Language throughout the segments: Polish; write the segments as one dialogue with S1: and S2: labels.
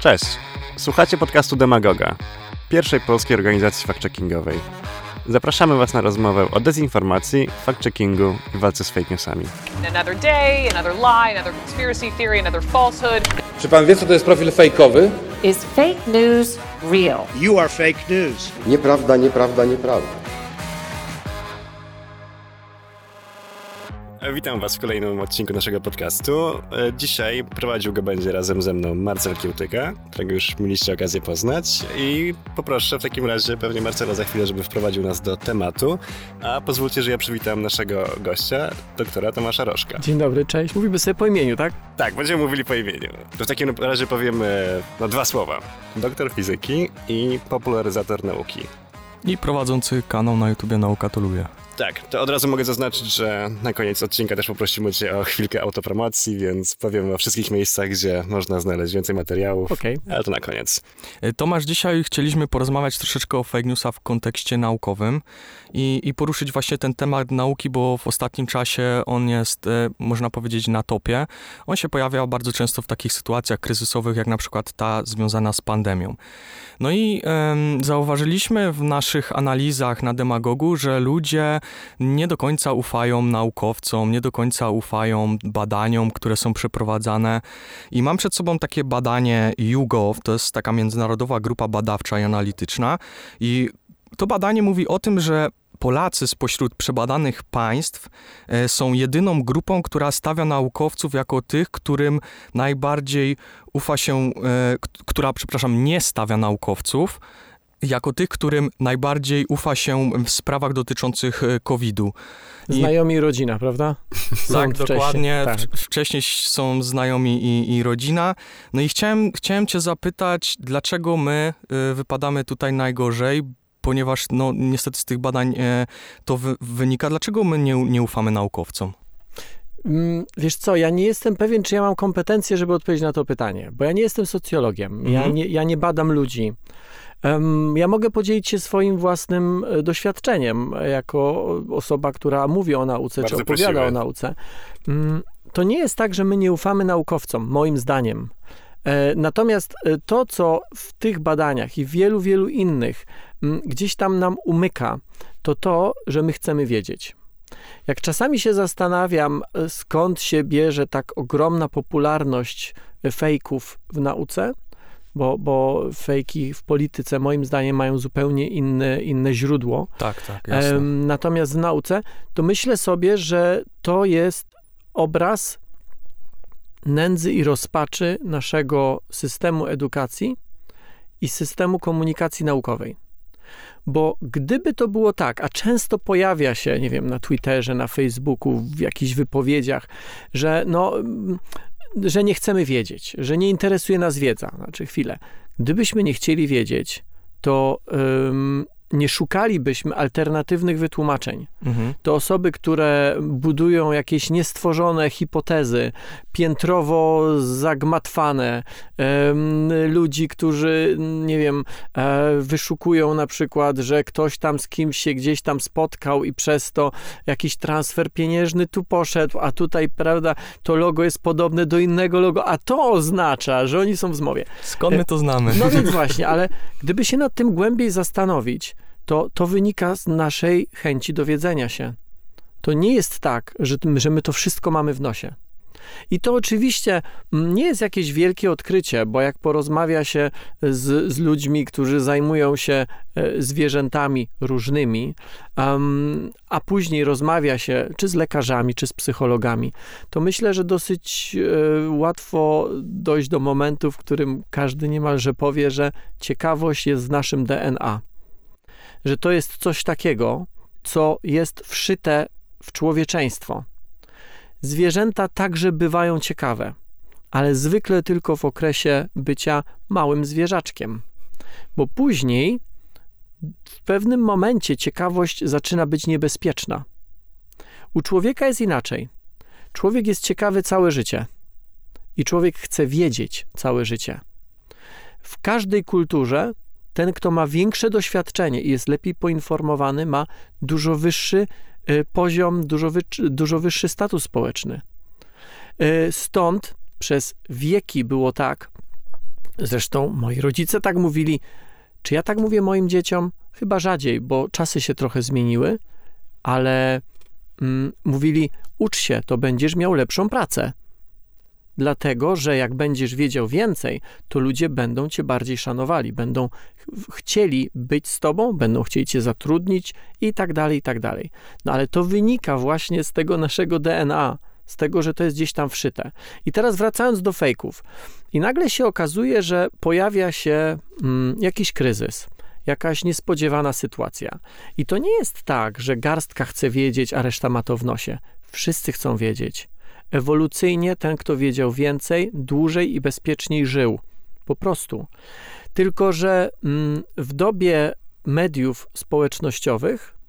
S1: Cześć! Słuchacie podcastu Demagoga, pierwszej polskiej organizacji fact-checkingowej. Zapraszamy Was na rozmowę o dezinformacji, fact-checkingu i walce z fake newsami.
S2: Another day, another lie, another conspiracy theory, another falsehood.
S3: Czy pan wie, co to jest profil fejkowy?
S4: Is fake news real?
S5: You are fake news.
S6: Nieprawda, nieprawda, nieprawda.
S1: Witam Was w kolejnym odcinku naszego podcastu. E, Dzisiaj prowadził go będzie razem ze mną Marcel Kiełtyka, którego już mieliście okazję poznać. I poproszę w takim razie pewnie Marcela za chwilę, żeby wprowadził nas do tematu. A pozwólcie, że ja przywitam naszego gościa, doktora Tomasza Rożka.
S7: Dzień dobry, cześć. Mówimy sobie po imieniu, tak?
S1: Tak, będziemy mówili po imieniu. To w takim razie powiemy no, dwa słowa. Doktor fizyki i popularyzator nauki.
S8: I prowadzący kanał na YouTubie Nauka to lubię.
S1: Tak, to od razu mogę zaznaczyć, że na koniec odcinka też poprosimy Cię o chwilkę autopromocji, więc powiem o wszystkich miejscach, gdzie można znaleźć więcej materiałów,
S7: Okej.
S1: ale to na koniec.
S8: E, Tomasz, dzisiaj chcieliśmy porozmawiać troszeczkę o fake newsach w kontekście naukowym i, i poruszyć właśnie ten temat nauki, bo w ostatnim czasie on jest, e, można powiedzieć, na topie. On się pojawia bardzo często w takich sytuacjach kryzysowych, jak na przykład ta związana z pandemią. No i zauważyliśmy w naszych analizach na demagogu, że ludzie nie do końca ufają naukowcom, nie do końca ufają badaniom, które są przeprowadzane. I mam przed sobą takie badanie YouGov, to jest taka międzynarodowa grupa badawcza i analityczna. I to badanie mówi o tym, że Polacy spośród przebadanych państw e, są jedyną grupą, która stawia naukowców jako tych, którym najbardziej ufa się, e, która, przepraszam, nie stawia naukowców, jako tych, którym najbardziej ufa się w sprawach dotyczących e, COVID-u. I-
S7: Znajomi i rodzina, prawda? Są
S8: tak, dokładnie.
S7: tak.
S8: Wcześniej są znajomi i, i rodzina. No i chciałem, chciałem cię zapytać, dlaczego my y, wypadamy tutaj najgorzej, ponieważ no, niestety z tych badań e, to wy, wynika. Dlaczego my nie, nie ufamy naukowcom?
S7: Mm, Wiesz co, ja nie jestem pewien, czy ja mam kompetencje, żeby odpowiedzieć na to pytanie, bo ja nie jestem socjologiem, ja,
S8: Mhm.
S7: nie, ja nie badam ludzi. Ja mogę podzielić się swoim własnym e, doświadczeniem jako osoba, która mówi o nauce,
S1: Bardzo
S7: czy opowiada
S1: prosimy.
S7: o nauce. Mm, To nie jest tak, że my nie ufamy naukowcom, moim zdaniem. E, Natomiast to, co w tych badaniach i w wielu, wielu innych gdzieś tam nam umyka, to to, że my chcemy wiedzieć. Jak czasami się zastanawiam, e, skąd się bierze tak ogromna popularność e, fejków w nauce, bo, bo fejki w polityce moim zdaniem mają zupełnie inne, inne źródło.
S8: Tak, tak,
S7: Em, Natomiast w nauce, to myślę sobie, że to jest obraz nędzy i rozpaczy naszego systemu edukacji i systemu komunikacji naukowej. Bo gdyby to było tak, a często pojawia się, nie wiem, na Twitterze, na Facebooku, w jakichś wypowiedziach, że no, mm, że nie chcemy wiedzieć, że nie interesuje nas wiedza. Znaczy, chwilę. Gdybyśmy nie chcieli wiedzieć, to nie szukalibyśmy alternatywnych wytłumaczeń
S8: Mhm.
S7: to osoby, które budują jakieś niestworzone hipotezy, piętrowo zagmatwane, em, ludzi, którzy, nie wiem, e, wyszukują na przykład, że ktoś tam z kimś się gdzieś tam spotkał i przez to jakiś transfer pieniężny tu poszedł, a tutaj, prawda, to logo jest podobne do innego logo, a to oznacza, że oni są w zmowie.
S8: Skąd my to znamy?
S7: No więc właśnie, ale gdyby się nad tym głębiej zastanowić, to to wynika z naszej chęci dowiedzenia się. To nie jest tak, że, że my to wszystko mamy w nosie. I to oczywiście mm, nie jest jakieś wielkie odkrycie, bo jak porozmawia się z, z ludźmi, którzy zajmują się e, zwierzętami różnymi, a później rozmawia się czy z lekarzami, czy z psychologami, to myślę, że dosyć e, łatwo dojść do momentu, w którym każdy niemalże powie, że ciekawość jest w naszym DNA. Że to jest coś takiego, co jest wszyte w człowieczeństwo. Zwierzęta także bywają ciekawe, ale zwykle tylko w okresie bycia małym zwierzaczkiem. Bo później, w pewnym momencie, ciekawość zaczyna być niebezpieczna. U człowieka jest inaczej. Człowiek jest ciekawy całe życie i człowiek chce wiedzieć całe życie. W każdej kulturze ten, kto ma większe doświadczenie i jest lepiej poinformowany, ma dużo wyższy y, poziom, dużo, wy, dużo wyższy status społeczny. Y, Stąd przez wieki było tak, Zresztą moi rodzice tak mówili. Czy ja tak mówię moim dzieciom? Chyba rzadziej, bo czasy się trochę zmieniły, ale mm, mówili: ucz się, to będziesz miał lepszą pracę. Dlatego, że jak będziesz wiedział więcej, to ludzie będą cię bardziej szanowali, będą ch- chcieli być z tobą, będą chcieli cię zatrudnić i tak dalej, i tak dalej. No ale to wynika właśnie z tego naszego DNA, z tego, że to jest gdzieś tam wszyte. I teraz wracając do fejków. I nagle się okazuje, że pojawia się mm, jakiś kryzys, jakaś niespodziewana sytuacja. I to nie jest tak, że garstka chce wiedzieć, a reszta ma to w nosie. Wszyscy chcą wiedzieć. Ewolucyjnie ten, kto wiedział więcej, dłużej i bezpieczniej żył. Po prostu. Tylko, że mm, w dobie mediów społecznościowych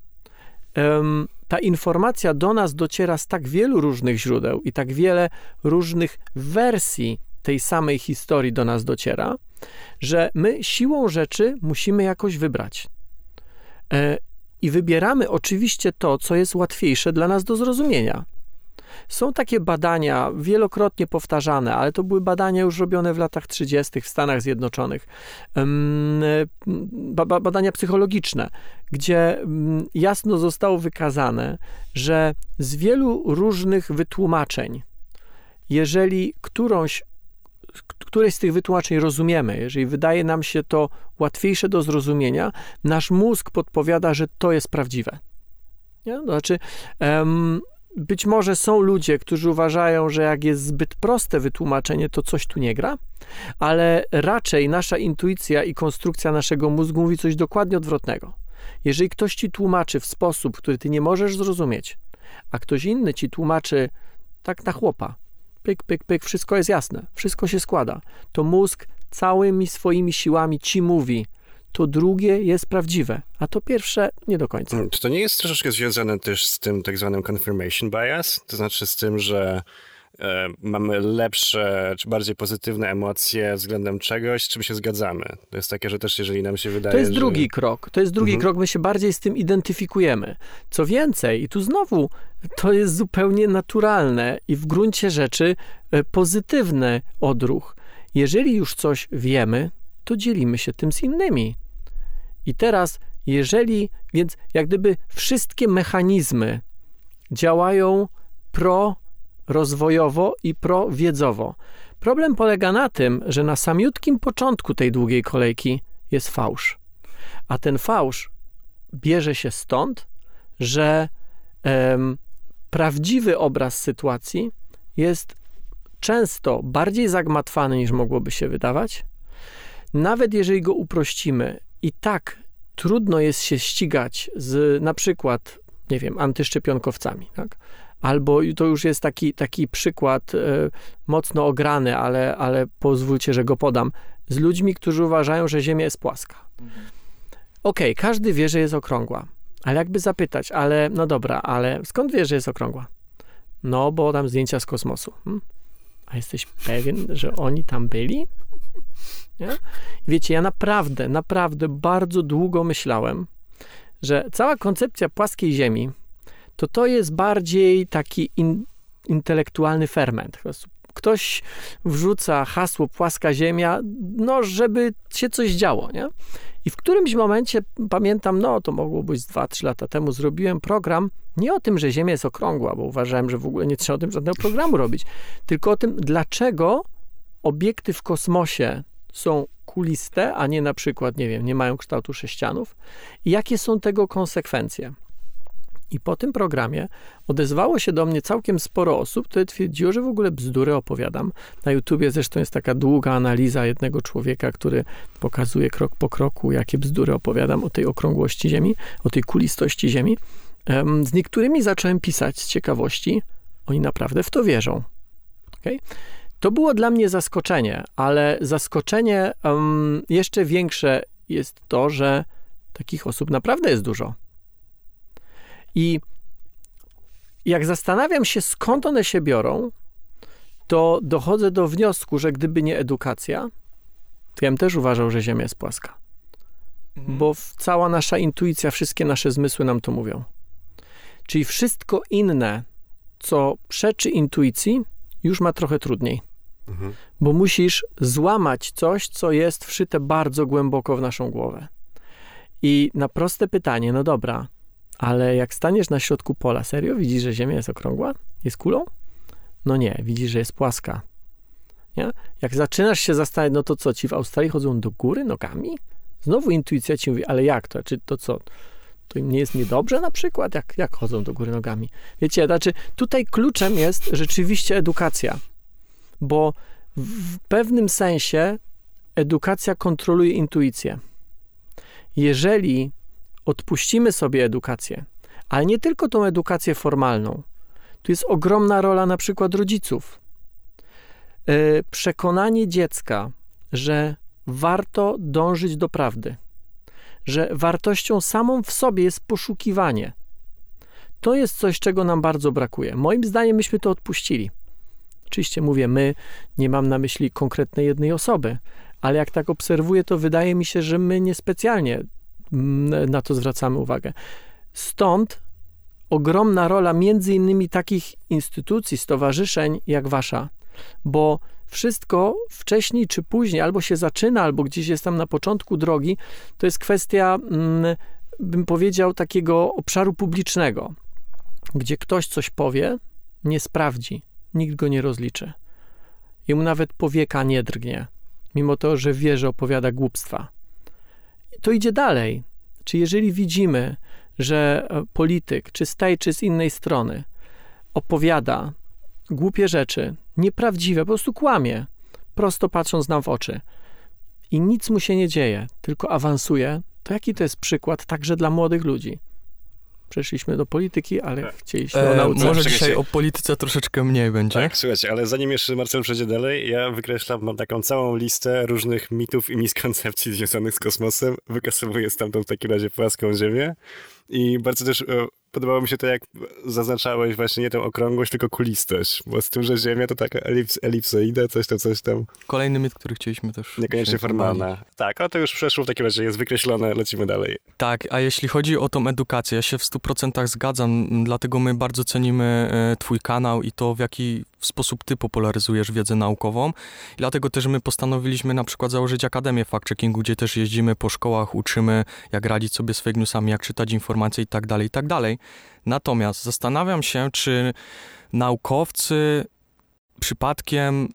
S7: ta informacja do nas dociera z tak wielu różnych źródeł i tak wiele różnych wersji tej samej historii do nas dociera, że my siłą rzeczy musimy jakoś wybrać. E, I wybieramy oczywiście to, co jest łatwiejsze dla nas do zrozumienia. Są takie badania, wielokrotnie powtarzane, ale to były badania już robione w latach 30. w Stanach Zjednoczonych. Badania psychologiczne, gdzie jasno zostało wykazane, że z wielu różnych wytłumaczeń, jeżeli którąś, któreś z tych wytłumaczeń rozumiemy, jeżeli wydaje nam się to łatwiejsze do zrozumienia, nasz mózg podpowiada, że to jest prawdziwe. Nie? To znaczy, em, być może są ludzie, którzy uważają, że jak jest zbyt proste wytłumaczenie, to coś tu nie gra, ale raczej nasza intuicja i konstrukcja naszego mózgu mówi coś dokładnie odwrotnego. Jeżeli ktoś ci tłumaczy w sposób, który ty nie możesz zrozumieć, a ktoś inny ci tłumaczy tak na chłopa, pyk, pyk, pyk, wszystko jest jasne, wszystko się składa, to mózg całymi swoimi siłami ci mówi, to drugie jest prawdziwe, a to pierwsze nie do końca.
S1: Hmm, Czy to nie jest troszeczkę związane też z tym tak zwanym confirmation bias? To znaczy z tym, że e, mamy lepsze czy bardziej pozytywne emocje względem czegoś, z czym się zgadzamy. To jest takie, że też jeżeli nam się wydaje,
S7: To jest
S1: że...
S7: drugi krok. To jest drugi
S1: Mhm.
S7: krok. My się bardziej z tym identyfikujemy. Co więcej, i tu znowu to jest zupełnie naturalne i w gruncie rzeczy e, pozytywny odruch. Jeżeli już coś wiemy, to dzielimy się tym z innymi. I teraz, jeżeli, więc jak gdyby wszystkie mechanizmy działają pro-rozwojowo i pro-wiedzowo. Problem polega na tym, że na samiutkim początku tej długiej kolejki jest fałsz. A ten fałsz bierze się stąd, że em, prawdziwy obraz sytuacji jest często bardziej zagmatwany niż mogłoby się wydawać. Nawet jeżeli go uprościmy, i tak trudno jest się ścigać z na przykład, nie wiem, antyszczepionkowcami, tak? Albo to już jest taki, taki przykład e, mocno ograny, ale, ale pozwólcie, że go podam, z ludźmi, którzy uważają, że Ziemia jest płaska. Okej, każdy wie, że jest okrągła, ale jakby zapytać, ale no dobra, ale skąd wiesz, że jest okrągła? No, bo tam zdjęcia z kosmosu. Hmm? A jesteś pewien, że oni tam byli? Nie? Wiecie, ja naprawdę, naprawdę bardzo długo myślałem, że cała koncepcja płaskiej Ziemi to to jest bardziej taki in, intelektualny ferment. Ktoś wrzuca hasło płaska Ziemia, no, żeby się coś działo, nie? I w którymś momencie pamiętam, no to mogło być 2-3 lata temu, zrobiłem program nie o tym, że Ziemia jest okrągła, bo uważałem, że w ogóle nie trzeba o tym żadnego programu robić, tylko o tym, dlaczego obiekty w kosmosie są kuliste, a nie na przykład, nie wiem, nie mają kształtu sześcianów jakie są tego konsekwencje. I po tym programie odezwało się do mnie całkiem sporo osób, które twierdziło, że w ogóle bzdury opowiadam. Na YouTubie zresztą jest taka długa analiza jednego człowieka, który pokazuje krok po kroku, jakie bzdury opowiadam o tej okrągłości Ziemi, o tej kulistości Ziemi. Em, Z niektórymi zacząłem pisać z ciekawości. Oni naprawdę w to wierzą. Okay? To było dla mnie zaskoczenie, ale zaskoczenie um, jeszcze większe jest to, że takich osób naprawdę jest dużo. I jak zastanawiam się, skąd one się biorą, to dochodzę do wniosku, że gdyby nie edukacja, to ja bym też uważał, że Ziemia jest płaska. Bo w- cała nasza intuicja, wszystkie nasze zmysły nam to mówią. Czyli wszystko inne, co przeczy intuicji, już ma trochę trudniej. Bo musisz złamać coś, co jest wszyte bardzo głęboko w naszą głowę. I na proste pytanie, no dobra, ale jak staniesz na środku pola, serio widzisz, że Ziemia jest okrągła? Jest kulą? No nie, widzisz, że jest płaska. Nie? Jak zaczynasz się zastanawiać, no to co, ci w Australii chodzą do góry nogami? Znowu intuicja ci mówi, ale jak to? Czy to co? To nie jest niedobrze na przykład? Jak, jak chodzą do góry nogami? Wiecie, znaczy tutaj kluczem jest rzeczywiście edukacja, bo w pewnym sensie edukacja kontroluje intuicję. Jeżeli odpuścimy sobie edukację, ale nie tylko tą edukację formalną, tu jest ogromna rola na przykład rodziców. Yy, Przekonanie dziecka, że warto dążyć do prawdy, że wartością samą w sobie jest poszukiwanie. To jest coś, czego nam bardzo brakuje. Moim zdaniem myśmy to odpuścili. Oczywiście mówię my, nie mam na myśli konkretnej jednej osoby, ale jak tak obserwuję, to wydaje mi się, że my niespecjalnie mm, na to zwracamy uwagę. Stąd ogromna rola między innymi takich instytucji, stowarzyszeń jak wasza, bo wszystko wcześniej czy później albo się zaczyna, albo gdzieś jest tam na początku drogi, to jest kwestia, mm, bym powiedział, takiego obszaru publicznego, gdzie ktoś coś powie, nie sprawdzi, nikt go nie rozliczy. Jemu nawet powieka nie drgnie, mimo to, że wie, że opowiada głupstwa. To idzie dalej. Czy jeżeli widzimy, że e, polityk, czy z tej, czy z innej strony opowiada głupie rzeczy, nieprawdziwe, po prostu kłamie, prosto patrząc nam w oczy i nic mu się nie dzieje, tylko awansuje, to jaki to jest przykład także dla młodych ludzi? Przeszliśmy do polityki, ale chcieliśmy o
S8: E,
S7: nauce.
S8: może
S1: Czekajcie.
S8: dzisiaj o polityce troszeczkę mniej będzie.
S1: Tak, słuchajcie, ale zanim jeszcze Marcel przejdzie dalej, ja wykreślam, mam taką całą listę różnych mitów i miskoncepcji związanych z kosmosem. Wykasowuję stamtąd w takim razie płaską Ziemię. I bardzo też e, podobało mi się to, jak zaznaczałeś właśnie nie tę okrągłość, tylko kulistość. Bo z tym, że Ziemia to taka elips, elipsoida, coś tam, coś tam,
S8: Kolejny mit, który chcieliśmy też...
S1: niekoniecznie formalna. Tak, ale to już przeszło, w takim razie jest wykreślone, lecimy dalej.
S8: Tak, a jeśli chodzi o tą edukację, ja się w 100% zgadzam, dlatego my bardzo cenimy e, Twój kanał i to, w jaki sposób Ty popularyzujesz wiedzę naukową. Dlatego też my postanowiliśmy na przykład założyć Akademię Fact-Checkingu, gdzie też jeździmy po szkołach, uczymy, jak radzić sobie z fake newsami, jak czytać informacje i tak dalej, i tak dalej. Natomiast zastanawiam się, czy naukowcy przypadkiem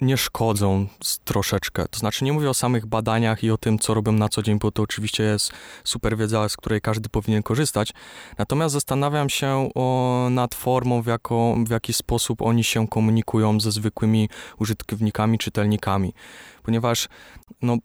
S8: nie szkodzą troszeczkę. To znaczy, nie mówię o samych badaniach i o tym, co robią na co dzień, bo to oczywiście jest super wiedza, z której każdy powinien korzystać. Natomiast zastanawiam się o, nad formą, w, jaką, w jaki sposób oni się komunikują ze zwykłymi użytkownikami, czytelnikami. Ponieważ no,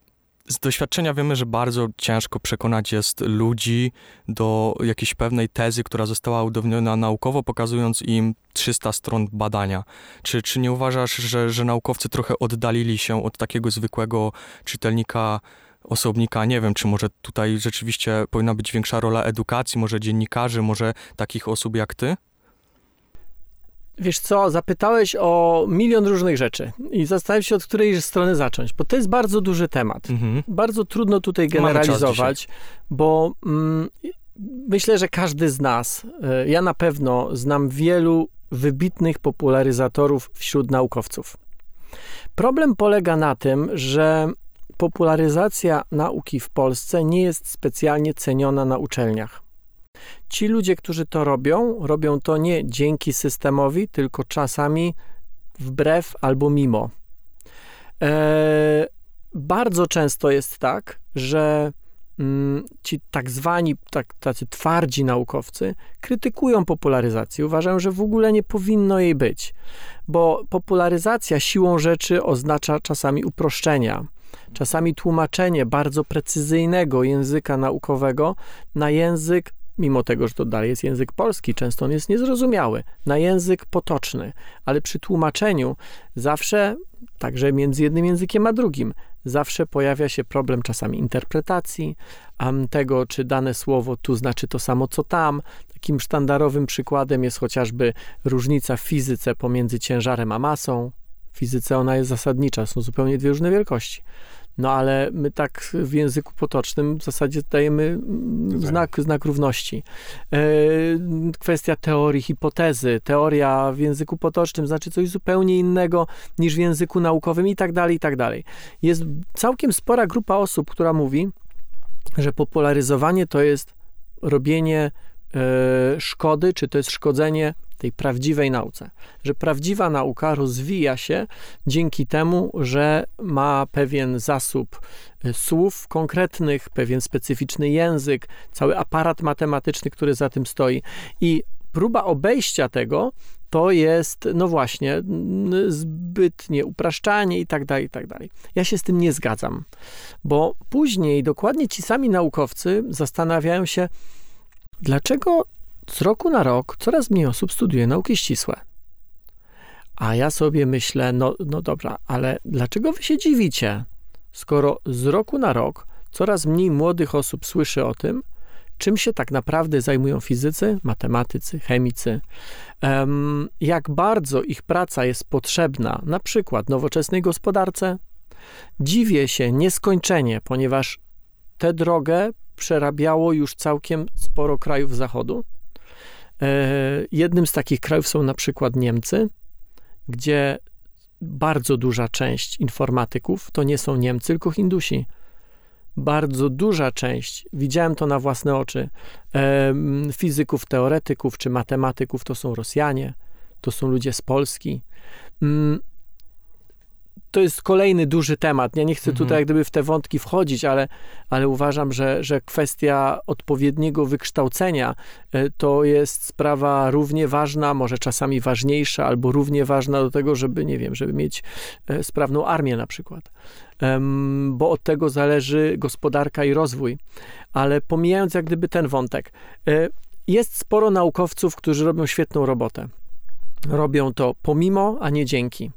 S8: z doświadczenia wiemy, że bardzo ciężko przekonać jest ludzi do jakiejś pewnej tezy, która została udowodniona naukowo, pokazując im 300 stron badania. Czy, czy nie uważasz, że, że naukowcy trochę oddalili się od takiego zwykłego czytelnika, osobnika? Nie wiem, czy może tutaj rzeczywiście powinna być większa rola edukacji, może dziennikarzy, może takich osób jak ty?
S7: Wiesz co, zapytałeś o milion różnych rzeczy i zastanawiam się, od której strony zacząć, bo to jest bardzo duży temat.
S8: Mhm.
S7: Bardzo trudno tutaj generalizować, bo mm, myślę, że każdy z nas, y, ja na pewno znam wielu wybitnych popularyzatorów wśród naukowców. Problem polega na tym, że popularyzacja nauki w Polsce nie jest specjalnie ceniona na uczelniach. Ci ludzie, którzy to robią, robią to nie dzięki systemowi, tylko czasami wbrew albo mimo. E, bardzo często jest tak, że mm, ci tak zwani, tak, tacy twardzi naukowcy krytykują popularyzację. Uważają, że w ogóle nie powinno jej być, bo popularyzacja siłą rzeczy oznacza czasami uproszczenia, czasami tłumaczenie bardzo precyzyjnego języka naukowego na język mimo tego, że to dalej jest język polski, często on jest niezrozumiały, na język potoczny, ale przy tłumaczeniu zawsze, także między jednym językiem a drugim, zawsze pojawia się problem czasami interpretacji tego, czy dane słowo tu znaczy to samo co tam. Takim sztandarowym przykładem jest chociażby różnica w fizyce pomiędzy ciężarem a masą. W fizyce ona jest zasadnicza, są zupełnie dwie różne wielkości. No ale my tak w języku potocznym w zasadzie dajemy znak, znak równości. E, kwestia teorii, hipotezy. Teoria w języku potocznym znaczy coś zupełnie innego niż w języku naukowym i tak dalej, i tak dalej. Jest całkiem spora grupa osób, która mówi, że popularyzowanie to jest robienie e, szkody, czy to jest szkodzenie tej prawdziwej nauce. Że prawdziwa nauka rozwija się dzięki temu, że ma pewien zasób e, słów konkretnych, pewien specyficzny język, cały aparat matematyczny, który za tym stoi. I próba obejścia tego to jest, no właśnie, zbytnie upraszczanie i tak dalej, i tak dalej. Ja się z tym nie zgadzam, bo później dokładnie ci sami naukowcy zastanawiają się, dlaczego z roku na rok coraz mniej osób studiuje nauki ścisłe. A ja sobie myślę, no, no dobra, ale dlaczego wy się dziwicie, skoro z roku na rok coraz mniej młodych osób słyszy o tym, czym się tak naprawdę zajmują fizycy, matematycy, chemicy, em, jak bardzo ich praca jest potrzebna na przykład nowoczesnej gospodarce? Dziwię się nieskończenie, ponieważ tę drogę przerabiało już całkiem sporo krajów Zachodu. E, Jednym z takich krajów są na przykład Niemcy, gdzie bardzo duża część informatyków to nie są Niemcy, tylko Hindusi. Bardzo duża część, widziałem to na własne oczy, em, fizyków, teoretyków czy matematyków to są Rosjanie, to są ludzie z Polski. To jest kolejny duży temat. Ja nie chcę
S8: Mhm.
S7: tutaj jak gdyby w te wątki wchodzić, ale, ale uważam, że, że kwestia odpowiedniego wykształcenia e, to jest sprawa równie ważna, może czasami ważniejsza, albo równie ważna do tego, żeby, nie wiem, żeby mieć e, sprawną armię na przykład. Bo od tego zależy gospodarka i rozwój. Ale pomijając jak gdyby ten wątek, e, jest sporo naukowców, którzy robią świetną robotę. Robią to pomimo, a nie dzięki.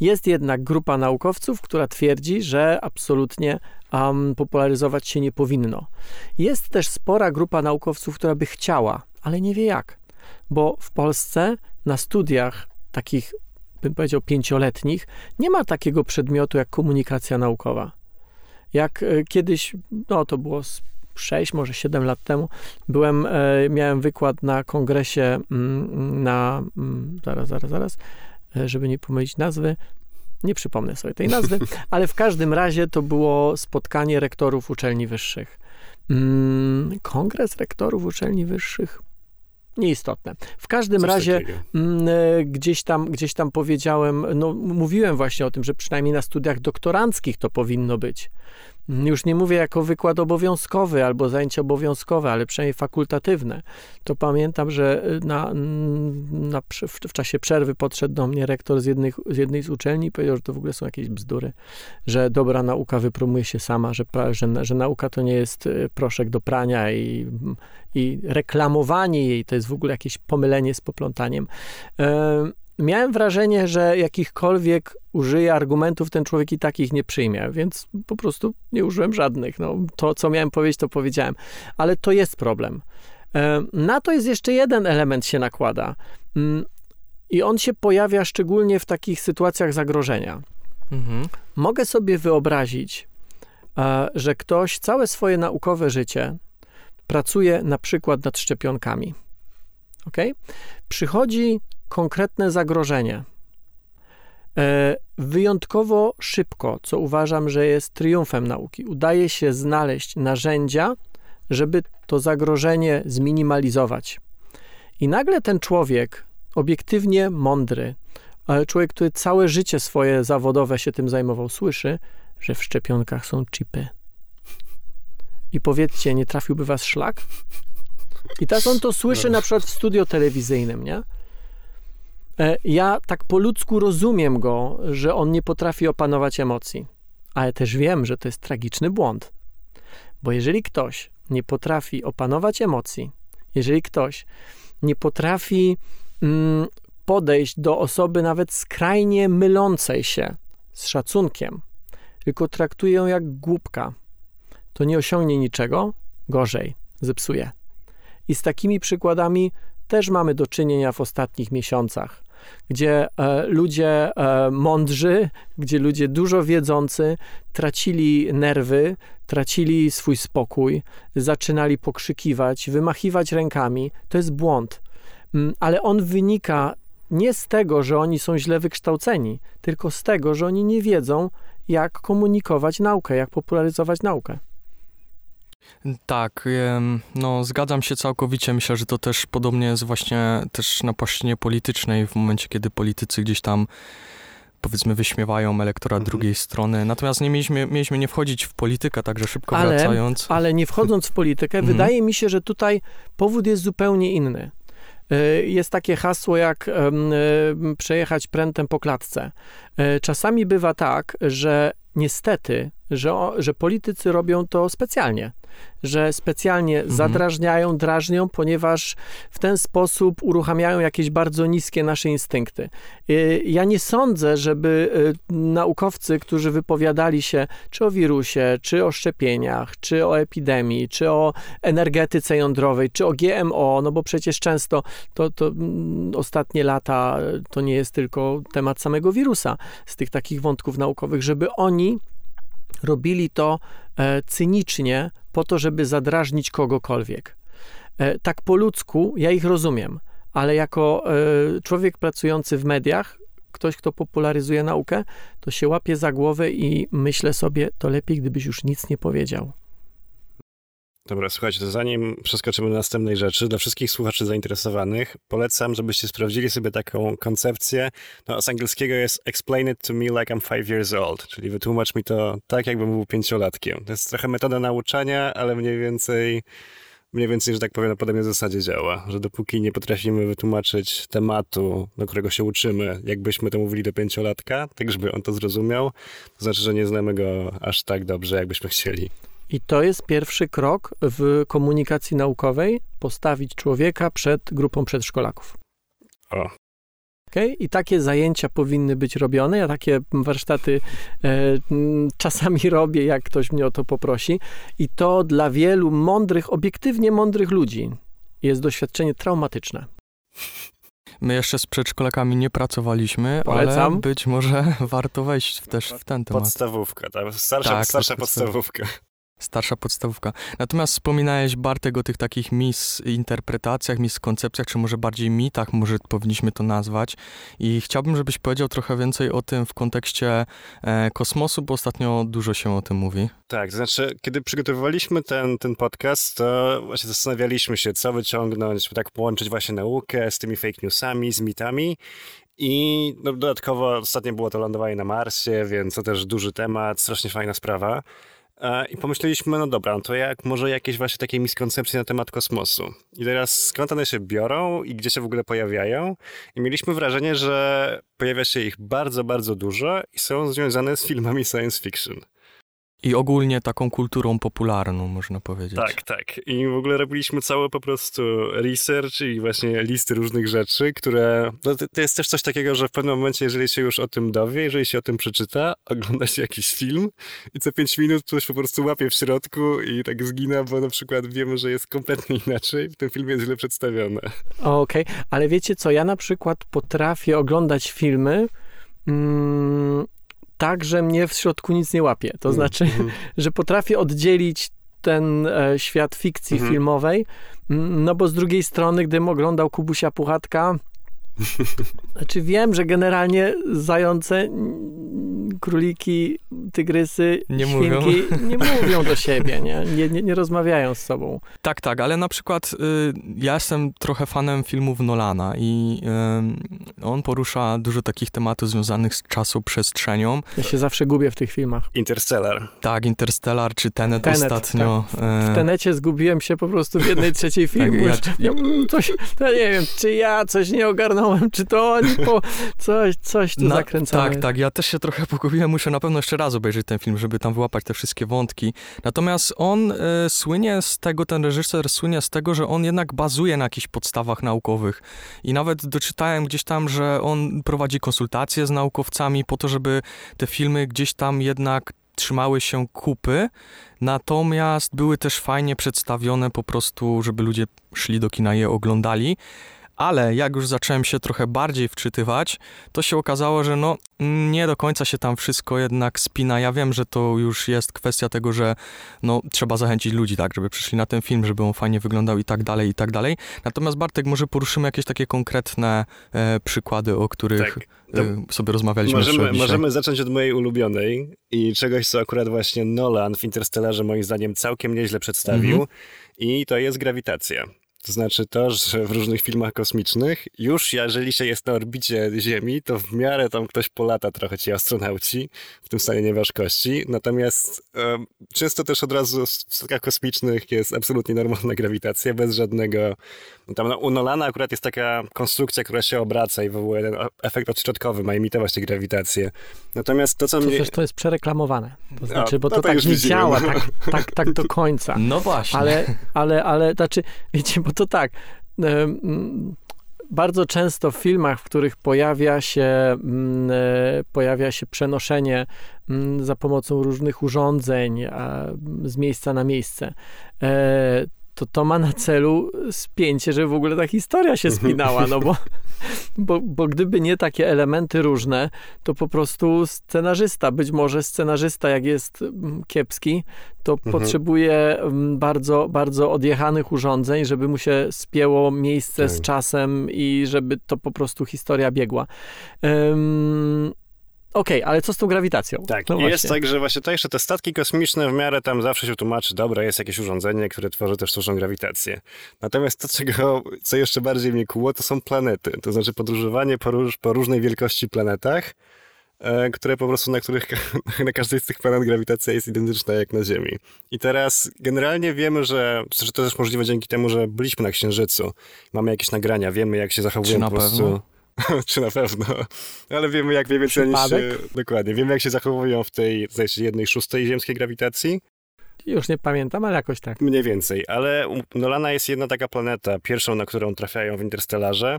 S7: Jest jednak grupa naukowców, która twierdzi, że absolutnie um, popularyzować się nie powinno. Jest też spora grupa naukowców, która by chciała, ale nie wie jak. Bo w Polsce na studiach takich, bym powiedział, pięcioletnich, nie ma takiego przedmiotu jak komunikacja naukowa. Jak e, kiedyś, no to było z 6, może 7 lat temu, byłem, e, miałem wykład na kongresie mm, na, mm, zaraz, zaraz, zaraz, e, żeby nie pomylić nazwy, nie przypomnę sobie tej nazwy, ale w każdym razie to było spotkanie rektorów uczelni wyższych. Mm, Kongres rektorów uczelni wyższych? Nieistotne. W każdym
S1: Coś
S7: razie. Mm, e, gdzieś tam, gdzieś tam powiedziałem, no mówiłem właśnie o tym, że przynajmniej na studiach doktoranckich to powinno być. Już nie mówię jako wykład obowiązkowy albo zajęcie obowiązkowe, ale przynajmniej fakultatywne. To pamiętam, że y, na, na, w, w czasie przerwy podszedł do mnie rektor z, jednych, z jednej z uczelni i powiedział, że to w ogóle są jakieś bzdury, że dobra nauka wypromuje się sama, że, że, że nauka to nie jest y, proszek do prania i, i reklamowanie jej to jest w ogóle jakieś pomylenie z poplątaniem. Miałem wrażenie, że jakichkolwiek użyję argumentów, ten człowiek i takich nie przyjmie, więc po prostu nie użyłem żadnych. No, to, co miałem powiedzieć, to powiedziałem. Ale to jest problem. E, Na to jest jeszcze jeden element się nakłada. Mm, I on się pojawia szczególnie w takich sytuacjach zagrożenia.
S8: Mhm.
S7: Mogę sobie wyobrazić, e, że ktoś całe swoje naukowe życie pracuje na przykład nad szczepionkami. Ok? Przychodzi konkretne zagrożenie. E, Wyjątkowo szybko, co uważam, że jest triumfem nauki, udaje się znaleźć narzędzia, żeby to zagrożenie zminimalizować. I nagle ten człowiek, obiektywnie mądry, ale człowiek, który całe życie swoje zawodowe się tym zajmował, słyszy, że w szczepionkach są chipy. I powiedzcie, nie trafiłby was szlak? I tak on to słyszy na przykład w studio telewizyjnym, nie? E, Ja tak po ludzku rozumiem go, że on nie potrafi opanować emocji, ale też wiem, że to jest tragiczny błąd. Bo jeżeli ktoś nie potrafi opanować emocji, jeżeli ktoś nie potrafi mm, podejść do osoby nawet skrajnie mylącej się z szacunkiem, tylko traktuje ją jak głupka, to nie osiągnie niczego, gorzej, zepsuje. I z takimi przykładami też mamy do czynienia w ostatnich miesiącach. gdzie e, ludzie e, mądrzy, gdzie ludzie dużo wiedzący tracili nerwy, tracili swój spokój, zaczynali pokrzykiwać, wymachiwać rękami. To jest błąd. Mm, Ale on wynika nie z tego, że oni są źle wykształceni, tylko z tego, że oni nie wiedzą, jak komunikować naukę, jak popularyzować naukę.
S8: Tak, no zgadzam się całkowicie. Myślę, że to też podobnie jest właśnie też na płaszczyźnie politycznej, w momencie, kiedy politycy gdzieś tam powiedzmy wyśmiewają elektorat
S1: Mhm.
S8: drugiej strony. Natomiast nie mieliśmy, mieliśmy nie wchodzić w politykę, także szybko
S7: Ale-
S8: wracając.
S7: Ale nie wchodząc w politykę,
S8: Mhm.
S7: wydaje mi się, że tutaj powód jest zupełnie inny. Y, Jest takie hasło jak y, przejechać prętem po klatce. Y, Czasami bywa tak, że niestety, że, że politycy robią to specjalnie. Że specjalnie
S8: Mhm.
S7: zadrażniają, drażnią, ponieważ w ten sposób uruchamiają jakieś bardzo niskie nasze instynkty. Y, Ja nie sądzę, żeby y, naukowcy, którzy wypowiadali się czy o wirusie, czy o szczepieniach, czy o epidemii, czy o energetyce jądrowej, czy o GMO, no bo przecież często to, to mm, ostatnie lata y, to nie jest tylko temat samego wirusa, z tych takich wątków naukowych, żeby oni robili to e, cynicznie po to, żeby zadrażnić kogokolwiek. E, tak po ludzku ja ich rozumiem, ale jako e, człowiek pracujący w mediach, ktoś, kto popularyzuje naukę, to się łapie za głowę i myślę sobie, to lepiej, gdybyś już nic nie powiedział.
S1: Dobra, słuchajcie, to zanim przeskoczymy do następnej rzeczy, dla wszystkich słuchaczy zainteresowanych polecam, żebyście sprawdzili sobie taką koncepcję. No, z angielskiego jest explain it to me like I'm five years old, czyli wytłumacz mi to tak, jakbym był pięciolatkiem. To jest trochę metoda nauczania, ale mniej więcej, mniej więcej, że tak powiem, na podobnej zasadzie działa, że dopóki nie potrafimy wytłumaczyć tematu, do którego się uczymy, jakbyśmy to mówili do pięciolatka, tak żeby on to zrozumiał, to znaczy, że nie znamy go aż tak dobrze, jakbyśmy chcieli.
S7: I to jest pierwszy krok w komunikacji naukowej, postawić człowieka przed grupą przedszkolaków.
S1: O.
S7: Okay? I takie zajęcia powinny być robione. Ja takie warsztaty e, m, czasami robię, jak ktoś mnie o to poprosi. I to dla wielu mądrych, obiektywnie mądrych ludzi jest doświadczenie traumatyczne.
S8: My jeszcze z przedszkolakami nie pracowaliśmy,
S7: Polecam.
S8: ale być może warto wejść w, też w ten temat.
S1: Podstawówka, ta starsza,
S8: Tak,
S1: starsza
S8: podstawówka. Starsza podstawówka. Natomiast wspominałeś, Bartek, o tych takich misinterpretacjach, miskoncepcjach, czy może bardziej mitach, może powinniśmy to nazwać. I chciałbym, żebyś powiedział trochę więcej o tym w kontekście e, kosmosu, bo ostatnio dużo się o tym mówi.
S1: Tak, to znaczy, kiedy przygotowywaliśmy ten, ten podcast, to właśnie zastanawialiśmy się, co wyciągnąć, tak połączyć właśnie naukę z tymi fake newsami, z mitami. I no, dodatkowo ostatnio było to lądowanie na Marsie, więc to też duży temat, strasznie fajna sprawa. E, I pomyśleliśmy, no dobra, no to jak może jakieś właśnie takie miskoncepcje na temat kosmosu. I teraz skąd one się biorą i gdzie się w ogóle pojawiają? I mieliśmy wrażenie, że pojawia się ich bardzo, bardzo dużo i są związane z filmami science fiction.
S8: I ogólnie taką kulturą popularną, można powiedzieć.
S1: Tak, tak. I w ogóle robiliśmy cały po prostu research i właśnie listy różnych rzeczy, które... No to, to jest też coś takiego, że w pewnym momencie, jeżeli się już o tym dowie, jeżeli się o tym przeczyta, ogląda się jakiś film i co pięć minut ktoś po prostu łapie w środku i tak zgina, bo na przykład wiemy, że jest kompletnie inaczej, w tym filmie jest źle przedstawione.
S7: Okej, ale wiecie co, ja na przykład potrafię oglądać filmy mm, tak, że mnie w środku nic nie łapie. To znaczy, że potrafię oddzielić ten e, świat fikcji
S1: Mhm.
S7: filmowej, mm, no bo z drugiej strony, gdybym oglądał Kubusia Puchatka, znaczy wiem, że generalnie zające, króliki, tygrysy,
S8: Nie mówią.
S7: świnki nie mówią do siebie, nie? Nie, nie, nie rozmawiają z sobą.
S8: Tak, tak, ale na przykład y, ja jestem trochę fanem filmów Nolana i y, on porusza dużo takich tematów związanych z czasoprzestrzenią.
S7: Ja się zawsze gubię w tych filmach.
S1: Interstellar.
S8: Tak, Interstellar czy Tenet,
S7: Tenet,
S8: ostatnio.
S7: W
S8: e,
S7: tenecie zgubiłem się po prostu w jednej trzeciej filmu.
S8: ja-
S7: Już- ja, mm, coś, ja nie wiem, czy ja coś nie ogarnąłem, czy to oni po, coś, coś tu zakręcone.
S8: Tak, tak, ja też się trochę pogubiłem, muszę na pewno jeszcze raz obejrzeć ten film, żeby tam wyłapać te wszystkie wątki. Natomiast on e, słynie z tego, ten reżyser słynie z tego, że on jednak bazuje na jakichś podstawach naukowych. I nawet doczytałem gdzieś tam, że on prowadzi konsultacje z naukowcami po to, żeby te filmy gdzieś tam jednak trzymały się kupy, natomiast były też fajnie przedstawione po prostu, żeby ludzie szli do kina je oglądali. Ale jak już zacząłem się trochę bardziej wczytywać, to się okazało, że no nie do końca się tam wszystko jednak spina. Ja wiem, że to już jest kwestia tego, że no trzeba zachęcić ludzi, tak, żeby przyszli na ten film, żeby on fajnie wyglądał i tak dalej, i tak dalej. Natomiast Bartek, może poruszymy jakieś takie konkretne e, przykłady, o których
S1: Tak.
S8: E, sobie rozmawialiśmy
S1: Możemy, możemy zacząć od mojej ulubionej i czegoś, co akurat właśnie Nolan w Interstellarze moim zdaniem całkiem nieźle przedstawił
S8: Mhm.
S1: i to jest grawitacja. To znaczy to, że w różnych filmach kosmicznych już jeżeli się jest na orbicie Ziemi, to w miarę tam ktoś polata trochę ci astronauci w tym stanie nieważkości. Natomiast em, często też od razu w statkach kosmicznych jest absolutnie normalna grawitacja, bez żadnego... Tam no, u Nolana akurat jest taka konstrukcja, która się obraca i wywołuje ten efekt odśrodkowy, ma imitować tę grawitację. Natomiast to, co
S7: To
S1: mnie...
S7: też to jest przereklamowane. To znaczy, bo
S1: no
S7: to,
S1: to
S7: tak nie
S1: widzimy,
S7: działa
S1: no.
S7: tak, tak, tak do końca.
S8: No właśnie.
S7: Ale, ale, ale, znaczy, wiecie, bo to tak. Bardzo często w filmach, w których pojawia się, mm, e, pojawia się przenoszenie mm, za pomocą różnych urządzeń z miejsca na miejsce, e, to to ma na celu spięcie, żeby w ogóle ta historia się spinała, no bo, bo, bo gdyby nie takie elementy różne, to po prostu scenarzysta, być może scenarzysta, jak jest mm, kiepski, to potrzebuje mm, bardzo, bardzo odjechanych urządzeń, żeby mu się spięło miejsce z
S1: Tak.
S7: czasem i żeby to po prostu historia biegła. Ym, Okej, ale co z tą grawitacją?
S1: Tak,
S7: No
S1: jest tak, że właśnie to jeszcze te statki kosmiczne w miarę tam zawsze się tłumaczy, dobra, jest jakieś urządzenie, które tworzy też sztuczną grawitację. Natomiast to, czego, co jeszcze bardziej mnie kuło, to są planety. To znaczy podróżowanie po, róż, po różnej wielkości planetach, e, które po prostu, na których na każdej z tych planet grawitacja jest identyczna jak na Ziemi. I teraz generalnie wiemy, że, że to też możliwe dzięki temu, że byliśmy na Księżycu. Mamy jakieś nagrania, wiemy jak się zachowują
S8: Czy na
S1: po prostu...
S8: pewno?
S1: Czy na pewno. Ale wiemy, jak mniej więcej.
S7: Przypadek?
S1: Dokładnie. Wiemy, jak się zachowują w tej, jednej szóstej ziemskiej grawitacji.
S7: Już nie pamiętam, ale jakoś tak.
S1: Mniej więcej. Ale u Nolana jest jedna taka planeta, pierwszą, na którą trafiają w Interstellarze.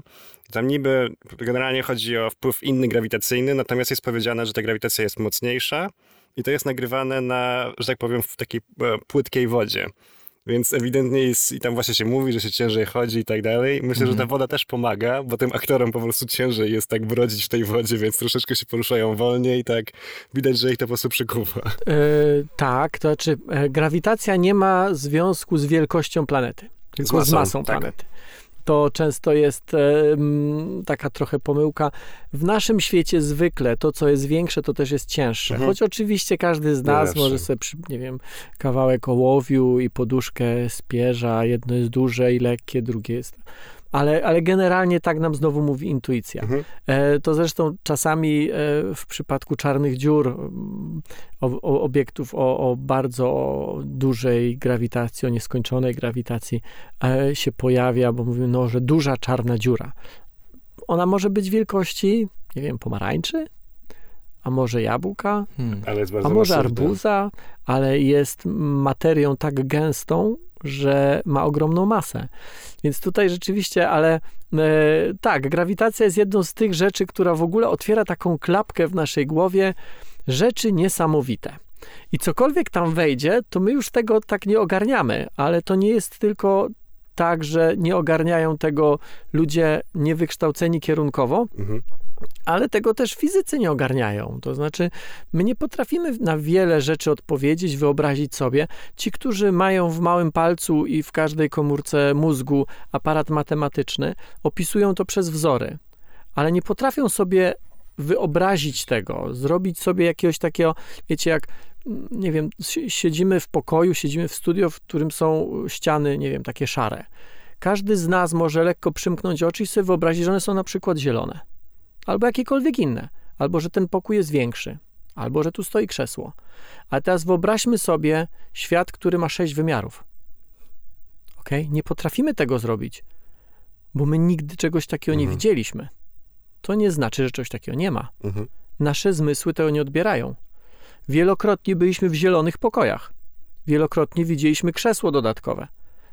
S1: Tam niby generalnie chodzi o wpływ inny grawitacyjny, natomiast jest powiedziane, że ta grawitacja jest mocniejsza i to jest nagrywane na, że tak powiem, w takiej e, płytkiej wodzie. Więc ewidentnie jest, i tam właśnie się mówi, że się ciężej chodzi i tak dalej. Myślę, że ta woda też pomaga, bo tym aktorom po prostu ciężej jest tak brodzić w tej wodzie, więc troszeczkę się poruszają wolniej i tak widać, że ich to po prostu przykuwa.
S7: E, tak, to znaczy e, grawitacja nie ma związku z wielkością planety, tylko z
S1: masą,
S7: masą,
S1: tak.
S7: planety. To często jest e, taka trochę pomyłka. W naszym świecie zwykle to, co jest większe, to też jest cięższe.
S1: Mhm.
S7: Choć oczywiście każdy z nas może sobie, przy, nie wiem, kawałek ołowiu i poduszkę spierza. Jedno jest duże i lekkie, drugie jest... Ale, ale generalnie tak nam znowu mówi intuicja.
S1: Mhm.
S7: E, To zresztą czasami e, w przypadku czarnych dziur, mm, o, o, obiektów o, o bardzo dużej grawitacji, o nieskończonej grawitacji e, się pojawia, bo mówimy, no, że duża czarna dziura. Ona może być wielkości, nie wiem, pomarańczy, a może jabłka,
S8: Hmm.
S1: Ale jest bardzo
S7: a może arbuza, ale jest materią tak gęstą, że ma ogromną masę. Więc tutaj rzeczywiście, ale e, tak, grawitacja jest jedną z tych rzeczy, która w ogóle otwiera taką klapkę w naszej głowie, rzeczy niesamowite. I cokolwiek tam wejdzie, to my już tego tak nie ogarniamy, ale to nie jest tylko tak, że nie ogarniają tego ludzie niewykształceni kierunkowo,
S1: Mhm.
S7: Ale tego też fizycy nie ogarniają. To znaczy, my nie potrafimy na wiele rzeczy odpowiedzieć, wyobrazić sobie. Ci, którzy mają w małym palcu i w każdej komórce mózgu aparat matematyczny, opisują to przez wzory, ale nie potrafią sobie wyobrazić tego, zrobić sobie jakiegoś takiego, wiecie, jak mm, nie wiem, si- siedzimy w pokoju, siedzimy w studio, w którym są ściany, nie wiem, takie szare. Każdy z nas może lekko przymknąć oczy i sobie wyobrazić, że one są na przykład zielone albo jakiekolwiek inne, albo że ten pokój jest większy, albo że tu stoi krzesło. A teraz wyobraźmy sobie świat, który ma sześć wymiarów. Ok? Nie potrafimy tego zrobić, bo my nigdy czegoś takiego nie
S1: Mhm.
S7: widzieliśmy. To nie znaczy, że czegoś takiego nie ma.
S1: Mhm.
S7: Nasze zmysły tego nie odbierają. Wielokrotnie byliśmy w zielonych pokojach. Wielokrotnie widzieliśmy krzesło dodatkowe.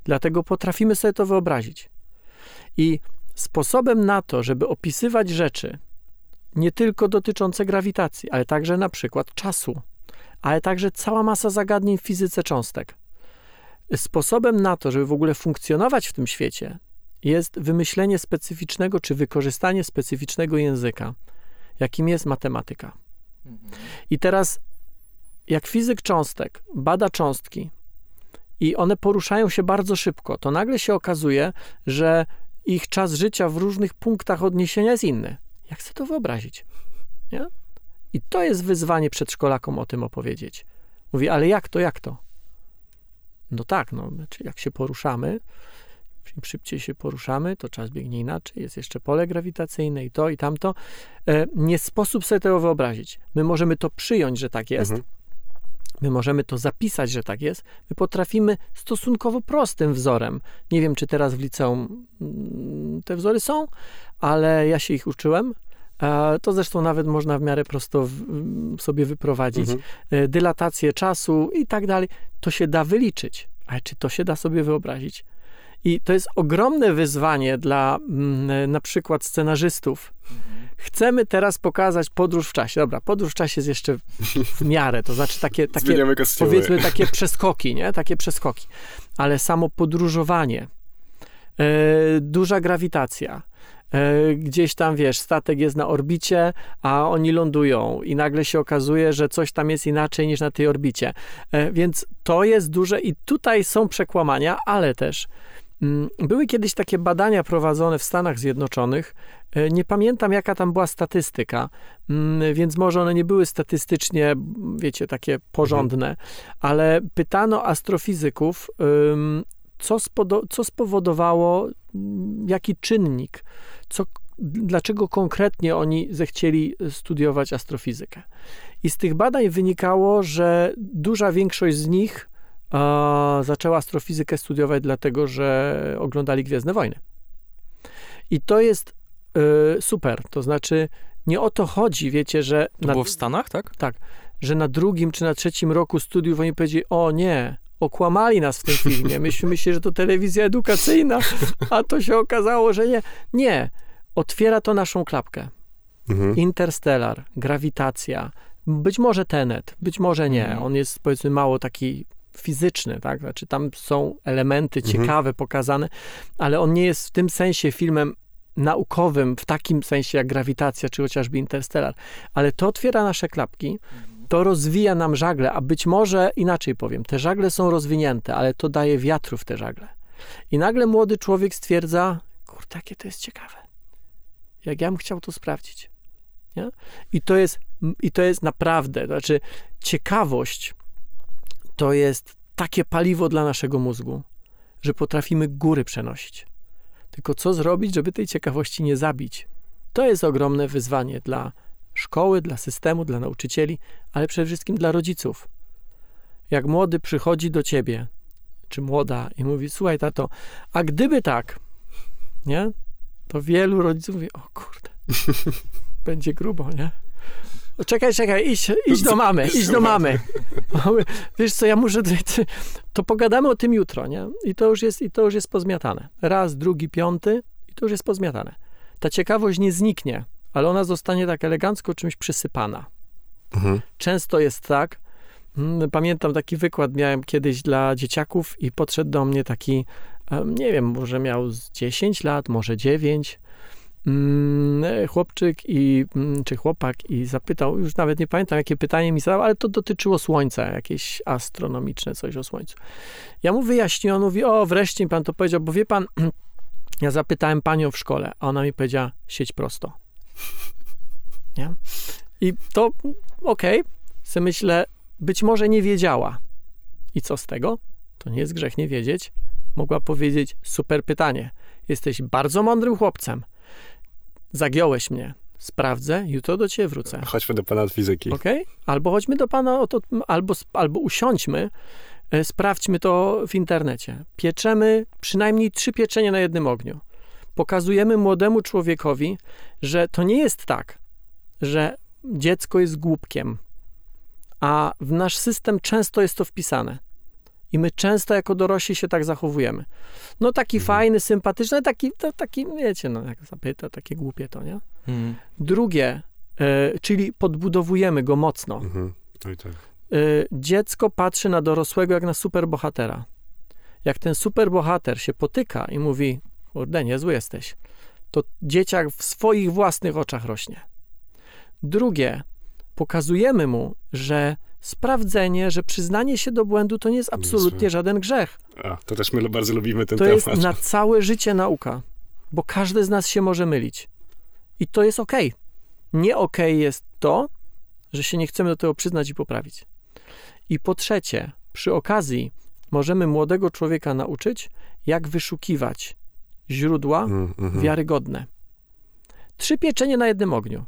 S7: Dlatego potrafimy sobie to wyobrazić. I sposobem na to, żeby opisywać rzeczy, nie tylko dotyczące grawitacji, ale także na przykład czasu, ale także cała masa zagadnień w fizyce cząstek. Sposobem na to, żeby w ogóle funkcjonować w tym świecie jest wymyślenie specyficznego czy wykorzystanie specyficznego języka, jakim jest matematyka. I teraz, jak fizyk cząstek bada cząstki i one poruszają się bardzo szybko, to nagle się okazuje, że ich czas życia w różnych punktach odniesienia jest inny. Jak chcę to wyobrazić? Nie? I to jest wyzwanie przedszkolakom o tym opowiedzieć. Mówi, ale jak to, jak to? No tak, no, znaczy jak się poruszamy, im szybciej się poruszamy, to czas biegnie inaczej, jest jeszcze pole grawitacyjne i to, i tamto. E, nie sposób sobie tego wyobrazić. My możemy to przyjąć, że tak jest.
S1: Mhm.
S7: My możemy to zapisać, że tak jest. My potrafimy stosunkowo prostym wzorem. Nie wiem, czy teraz w liceum mm, te wzory są, ale ja się ich uczyłem. E, To zresztą nawet można w miarę prosto sobie wyprowadzić.
S1: Mhm.
S7: E, Dylatację czasu i tak dalej. To się da wyliczyć. Ale czy to się da sobie wyobrazić? I to jest ogromne wyzwanie dla mm, na przykład scenarzystów. Chcemy teraz pokazać podróż w czasie. Dobra, podróż w czasie jest jeszcze w, miarę, to znaczy takie, takie powiedzmy takie przeskoki, nie? Takie przeskoki. Ale samo podróżowanie, e, duża grawitacja, e, gdzieś tam, wiesz, statek jest na orbicie, a oni lądują i nagle się okazuje, że coś tam jest inaczej niż na tej orbicie. E, więc to jest duże i tutaj są przekłamania, ale też były kiedyś takie badania prowadzone w Stanach Zjednoczonych. E, Nie pamiętam, jaka tam była statystyka, mm, więc może one nie były statystycznie, wiecie, takie porządne, ale pytano astrofizyków, co, spodo- co spowodowało, mm, jaki czynnik, co, dlaczego konkretnie oni zechcieli studiować astrofizykę. I z tych badań wynikało, że duża większość z nich a, zaczęła astrofizykę studiować dlatego, że oglądali Gwiezdne Wojny. I to jest y, super. To znaczy, nie o to chodzi, wiecie, że
S8: To
S7: na,
S8: było w Stanach, tak?
S7: że na drugim czy na trzecim roku studiów oni powiedzieli, o nie, okłamali nas w tym filmie. Myśmy myśleli, że to telewizja edukacyjna, a to się okazało, że nie. Nie. Otwiera to naszą klapkę.
S1: Mhm.
S7: Interstellar, grawitacja, być może Tenet, być może nie.
S8: Mhm.
S7: On jest powiedzmy mało taki fizyczny, tak? Znaczy tam są elementy
S1: Mhm.
S7: ciekawe pokazane, ale on nie jest w tym sensie filmem naukowym, w takim sensie jak grawitacja, czy chociażby Interstellar. Ale to otwiera nasze klapki, to rozwija nam żagle, a być może inaczej powiem, te żagle są rozwinięte, ale to daje wiatru w te żagle. I nagle młody człowiek stwierdza, kurde, jakie to jest ciekawe. Jak ja bym chciał to sprawdzić. Nie? I, to jest, I to jest naprawdę, to znaczy ciekawość to jest takie paliwo dla naszego mózgu, że potrafimy góry przenosić. Tylko co zrobić, żeby tej ciekawości nie zabić? To jest ogromne wyzwanie dla szkoły, dla systemu, dla nauczycieli, ale przede wszystkim dla rodziców. Jak młody przychodzi do ciebie, czy młoda, i mówi: Słuchaj, tato, a gdyby tak, nie? To wielu rodziców mówi: O kurde, będzie grubo, nie? Czekaj, czekaj, idź, idź do mamy, idź do mamy. Wiesz co, ja muszę. To pogadamy o tym jutro, nie? I to już jest, i to już jest pozmiatane. Raz, drugi, piąty, i to już jest pozmiatane. Ta ciekawość nie zniknie, ale ona zostanie tak elegancko czymś przysypana.
S1: Mhm.
S7: Często jest tak. mm, Pamiętam taki wykład miałem kiedyś dla dzieciaków i podszedł do mnie taki, nie wiem, może miał z 10 lat, może 9. mm, Chłopczyk i, mm, czy chłopak i zapytał, już nawet nie pamiętam jakie pytanie mi zadał, ale to dotyczyło Słońca, jakieś astronomiczne coś o Słońcu. Ja mu wyjaśniłem, on mówi, o wreszcie pan to powiedział, bo wie pan, ja zapytałem panią w szkole, a ona mi powiedziała, sieć prosto. Nie? I to, okej, okay. myślę, być może nie wiedziała. I co z tego? To nie jest grzech nie wiedzieć. Mogła powiedzieć, super pytanie. Jesteś bardzo mądrym chłopcem. Zagiąłeś mnie. Sprawdzę, jutro do ciebie wrócę.
S1: Chodźmy do pana od fizyki.
S7: Okej? Albo chodźmy do pana, albo, albo usiądźmy, e, sprawdźmy to w internecie. Pieczemy przynajmniej trzy pieczenie na jednym ogniu. Pokazujemy młodemu człowiekowi, że to nie jest tak, że dziecko jest głupkiem, a w nasz system często jest to wpisane. I my często jako dorośli się tak zachowujemy. No taki fajny, sympatyczny, taki, to, taki, wiecie, no jak zapyta, takie głupie to, nie?
S8: Mhm.
S7: Drugie, e, czyli podbudowujemy go mocno.
S1: Mhm. Oj, tak.
S7: E, dziecko patrzy na dorosłego jak na superbohatera. Jak ten superbohater się potyka i mówi, kurde, niezły jesteś. To dzieciak w swoich własnych oczach rośnie. Drugie, pokazujemy mu, że sprawdzenie, że przyznanie się do błędu to nie jest absolutnie
S1: Niezłe.
S7: żaden grzech.
S1: A, to też my bardzo lubimy ten
S7: To
S1: temat.
S7: jest na całe życie nauka, bo każdy z nas się może mylić. I to jest okej. Nie okej jest to, że się nie chcemy do tego przyznać i poprawić. I po trzecie, przy okazji możemy młodego człowieka nauczyć, jak wyszukiwać źródła
S1: Mm, mhm.
S7: wiarygodne. Trzy pieczenie na jednym ogniu.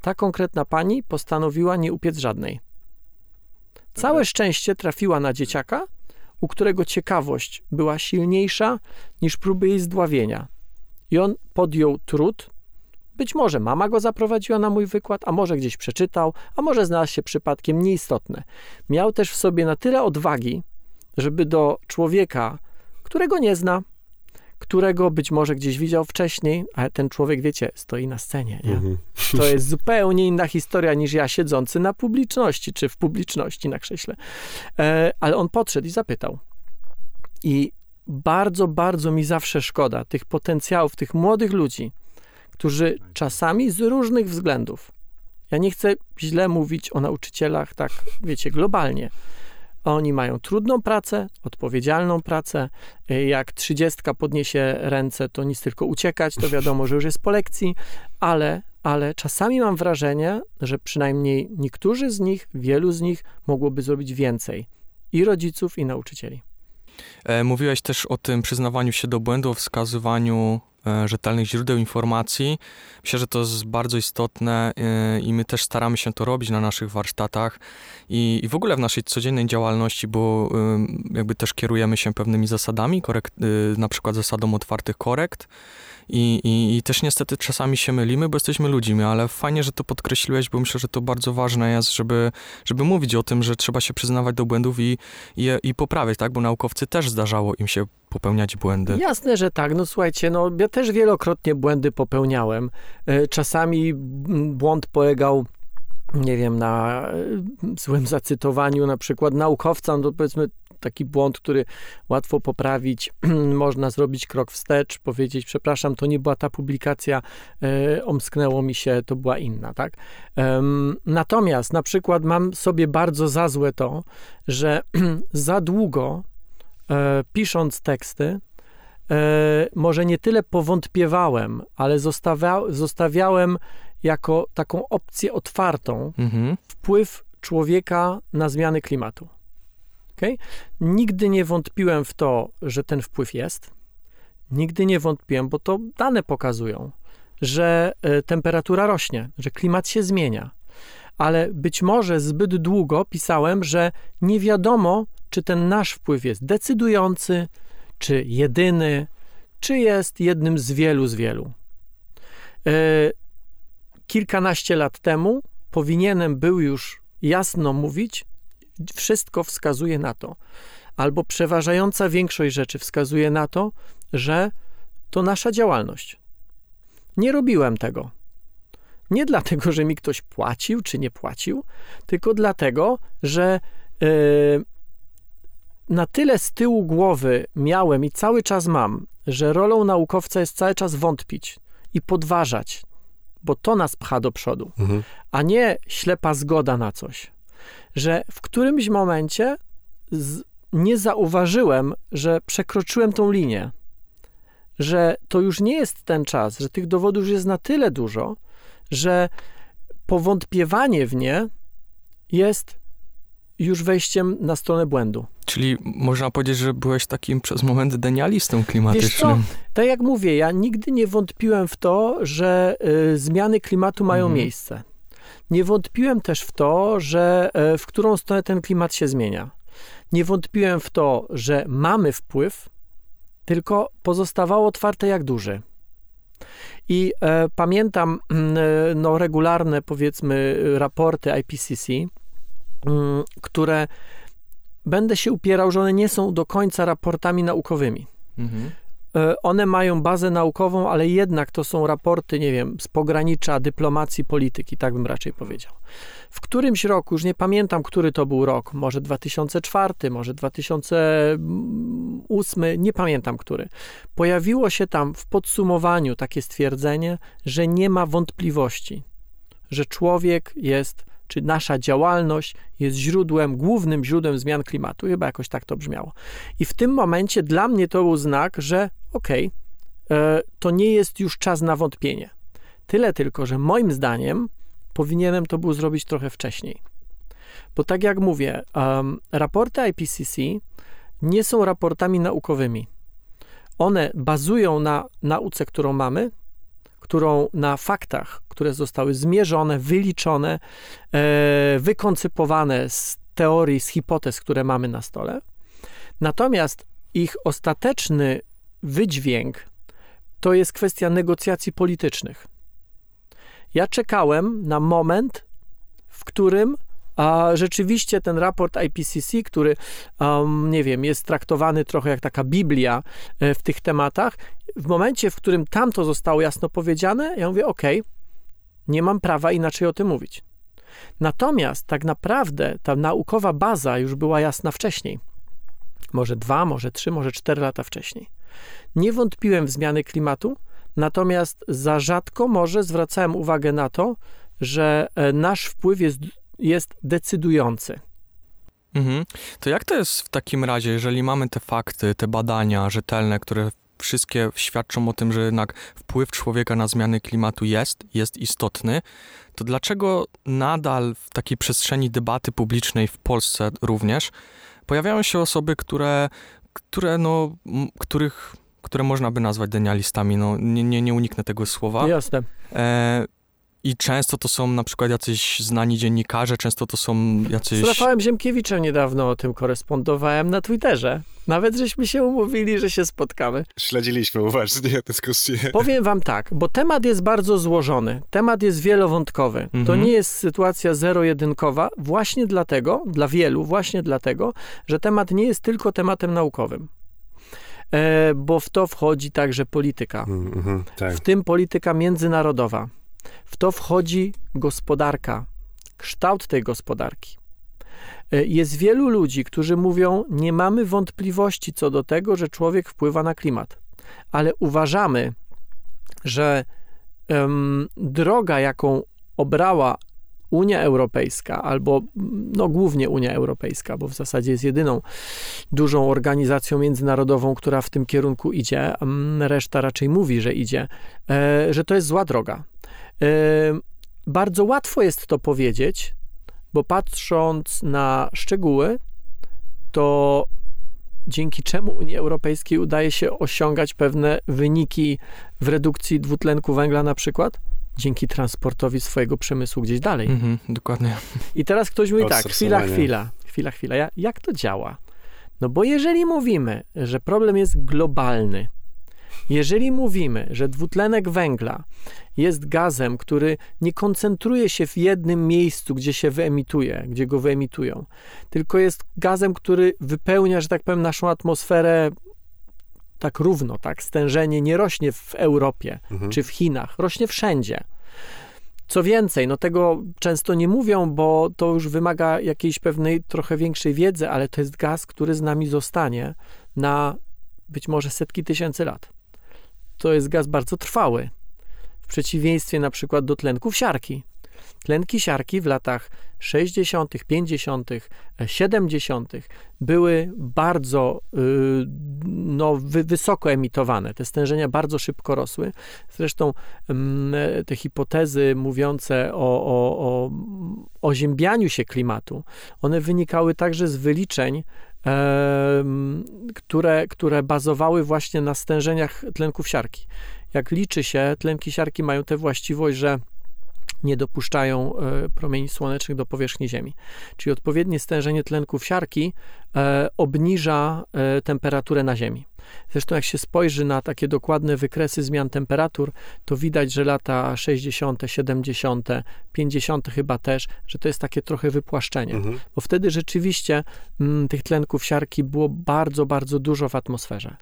S7: Ta konkretna pani postanowiła nie upiec żadnej. Całe szczęście trafiła na dzieciaka, u którego ciekawość była silniejsza niż próby jej zdławienia. I on podjął trud. Być może mama go zaprowadziła na mój wykład, a może gdzieś przeczytał, a może znalazł się przypadkiem nieistotne. Miał też w sobie na tyle odwagi, żeby do człowieka, którego nie zna, którego być może gdzieś widział wcześniej, ale ten człowiek, wiecie, stoi na scenie. Nie?
S1: Mhm.
S7: To jest zupełnie inna historia niż ja siedzący na publiczności, czy w publiczności na krześle. E, ale on podszedł i zapytał. I bardzo, bardzo mi zawsze szkoda tych potencjałów, tych młodych ludzi, którzy czasami z różnych względów, ja nie chcę źle mówić o nauczycielach, tak, wiecie, globalnie. Oni mają trudną pracę, odpowiedzialną pracę. Y, Jak trzydziestka podniesie ręce, to nic tylko uciekać, to wiadomo, że już jest po lekcji, ale, ale czasami mam wrażenie, że przynajmniej niektórzy z nich, wielu z nich mogłoby zrobić więcej. I rodziców, i nauczycieli.
S8: E, Mówiłeś też o tym przyznawaniu się do błędu, o wskazywaniu rzetelnych źródeł informacji. Myślę, że to jest bardzo istotne e, i my też staramy się to robić na naszych warsztatach i, w ogóle w naszej codziennej działalności, bo jakby też kierujemy się pewnymi zasadami, korekt, y, na przykład zasadą otwartych korekt. I, i, I też niestety czasami się mylimy, bo jesteśmy ludźmi, ale fajnie, że to podkreśliłeś, bo myślę, że to bardzo ważne jest, żeby, żeby mówić o tym, że trzeba się przyznawać do błędów i, i, i poprawiać, tak? Bo naukowcy też zdarzało im się popełniać błędy.
S7: Jasne, że tak. No słuchajcie, no ja też wielokrotnie błędy popełniałem. E, Czasami błąd polegał, nie wiem, na e, złym zacytowaniu na przykład naukowca, no powiedzmy taki błąd, który łatwo poprawić. Można zrobić krok wstecz, powiedzieć, przepraszam, to nie była ta publikacja, e, omsknęło mi się, to była inna, tak? Natomiast na przykład mam sobie bardzo za złe to, że za długo e, pisząc teksty, e, może nie tyle powątpiewałem, ale zostawia, zostawiałem jako taką opcję otwartą
S8: Mhm.
S7: wpływ człowieka na zmiany klimatu. Okay? Nigdy nie wątpiłem w to, że ten wpływ jest. Nigdy nie wątpiłem, bo to dane pokazują, że e, temperatura rośnie, że klimat się zmienia. Ale być może zbyt długo pisałem, że nie wiadomo, czy ten nasz wpływ jest decydujący, czy jedyny, czy jest jednym z wielu, z wielu. E, kilkanaście lat temu powinienem był już jasno mówić, wszystko wskazuje na to, albo przeważająca większość rzeczy wskazuje na to, że to nasza działalność. Nie robiłem tego. Nie dlatego, że mi ktoś płacił czy nie płacił, tylko dlatego, że yy, na tyle z tyłu głowy miałem i cały czas mam, że rolą naukowca jest cały czas wątpić i podważać, bo to nas pcha do przodu,
S1: Mhm.
S7: a nie ślepa zgoda na coś. Że w którymś momencie z, nie zauważyłem, że przekroczyłem tą linię, że to już nie jest ten czas, że tych dowodów już jest na tyle dużo, że powątpiewanie w nie jest już wejściem na stronę błędu.
S8: Czyli można powiedzieć, że byłeś takim przez moment denialistą klimatycznym.
S7: tak jak mówię, ja nigdy nie wątpiłem w to, że y, zmiany klimatu mają
S8: Mhm.
S7: miejsce. Nie wątpiłem też w to, że y, w którą stronę ten klimat się zmienia. Nie wątpiłem w to, że mamy wpływ, tylko pozostawało otwarte jak duży. I e, pamiętam mm, e, no, regularne, powiedzmy, raporty IPCC, mm, które będę się upierał, że one nie są do końca raportami naukowymi.
S8: Mhm.
S7: E, one mają bazę naukową, ale jednak to są raporty, nie wiem, z pogranicza dyplomacji, polityki, tak bym raczej powiedział. W którymś roku, już nie pamiętam, który to był rok, może 2004, może 2008, nie pamiętam który, pojawiło się tam w podsumowaniu takie stwierdzenie, że nie ma wątpliwości, że człowiek jest czy nasza działalność jest źródłem, głównym źródłem zmian klimatu. Chyba jakoś tak to brzmiało. I w tym momencie dla mnie to był znak, że okej, okay, to nie jest już czas na wątpienie. Tyle tylko, że moim zdaniem powinienem to był zrobić trochę wcześniej. Bo tak jak mówię, raporty IPCC nie są raportami naukowymi. One bazują na nauce, którą mamy, którą na faktach, które zostały zmierzone, wyliczone, e, wykoncypowane z teorii, z hipotez, które mamy na stole. Natomiast ich ostateczny wydźwięk to jest kwestia negocjacji politycznych. Ja czekałem na moment, w którym a rzeczywiście ten raport IPCC, który, um, nie wiem, jest traktowany trochę jak taka Biblia e, w tych tematach, w momencie, w którym tam to zostało jasno powiedziane, ja mówię, ok, nie mam prawa inaczej o tym mówić. Natomiast tak naprawdę ta naukowa baza już była jasna wcześniej. Może dwa, może trzy, może cztery lata wcześniej. Nie wątpiłem w zmiany klimatu, natomiast za rzadko może zwracałem uwagę na to, że e, nasz wpływ jest jest decydujący.
S8: Mhm. To jak to jest w takim razie, jeżeli mamy te fakty, te badania rzetelne, które wszystkie świadczą o tym, że jednak wpływ człowieka na zmiany klimatu jest, jest istotny, to dlaczego nadal w takiej przestrzeni debaty publicznej w Polsce również pojawiają się osoby, które, które no, których które można by nazwać denialistami, no nie, nie, nie uniknę tego słowa.
S7: Jasne.
S8: E, i często to są na przykład jacyś znani dziennikarze, często to są jacyś...
S7: Z Rafałem Ziemkiewiczem niedawno o tym korespondowałem na Twitterze. Nawet żeśmy się umówili, że się spotkamy.
S1: Śledziliśmy uważnie dyskusję.
S7: Powiem wam tak, bo temat jest bardzo złożony. Temat jest wielowątkowy. Mhm. To nie jest sytuacja zero-jedynkowa właśnie dlatego, dla wielu, właśnie dlatego, że temat nie jest tylko tematem naukowym. E, bo w to wchodzi także polityka. Mm, tak. W tym polityka międzynarodowa. W to wchodzi gospodarka, kształt tej gospodarki. E, jest wielu ludzi, którzy mówią: Nie mamy wątpliwości co do tego, że człowiek wpływa na klimat, ale uważamy, że um, droga, jaką obrała Unia Europejska, albo no głównie Unia Europejska, bo w zasadzie jest jedyną dużą organizacją międzynarodową, która w tym kierunku idzie, reszta raczej mówi, że idzie, e, że to jest zła droga. Bardzo łatwo jest to powiedzieć, bo patrząc na szczegóły, to dzięki czemu Unii Europejskiej udaje się osiągać pewne wyniki w redukcji dwutlenku węgla na przykład? Dzięki transportowi swojego przemysłu gdzieś dalej.
S8: Mhm, dokładnie.
S7: I teraz ktoś mówi tak, chwila, chwila, chwila, chwila. Jak to działa? No bo jeżeli mówimy, że problem jest globalny, jeżeli mówimy, że dwutlenek węgla jest gazem, który nie koncentruje się w jednym miejscu, gdzie się wyemituje, gdzie go wyemitują, tylko jest gazem, który wypełnia, że tak powiem, naszą atmosferę tak równo, tak? Stężenie nie rośnie w Europie mhm. czy w Chinach, rośnie wszędzie. Co więcej, no tego często nie mówią, bo to już wymaga jakiejś pewnej trochę większej wiedzy, ale to jest gaz, który z nami zostanie na być może setki tysięcy lat to jest gaz bardzo trwały. W przeciwieństwie na przykład do tlenków siarki. Tlenki siarki w latach 60., 50., 70. były bardzo y, no, wysoko emitowane. Te stężenia bardzo szybko rosły. Zresztą mm, te hipotezy mówiące o, o, o oziębianiu się klimatu, one wynikały także z wyliczeń które, które bazowały właśnie na stężeniach tlenków siarki. Jak liczy się, tlenki siarki mają tę właściwość, że nie dopuszczają e, promieni słonecznych do powierzchni Ziemi. Czyli odpowiednie stężenie tlenków siarki e, obniża e, temperaturę na Ziemi. Zresztą jak się spojrzy na takie dokładne wykresy zmian temperatur, to widać, że lata 60., 70., 50. chyba też, że to jest takie trochę wypłaszczenie, mhm. bo wtedy rzeczywiście m, mm, tych tlenków siarki było bardzo, bardzo dużo w atmosferze.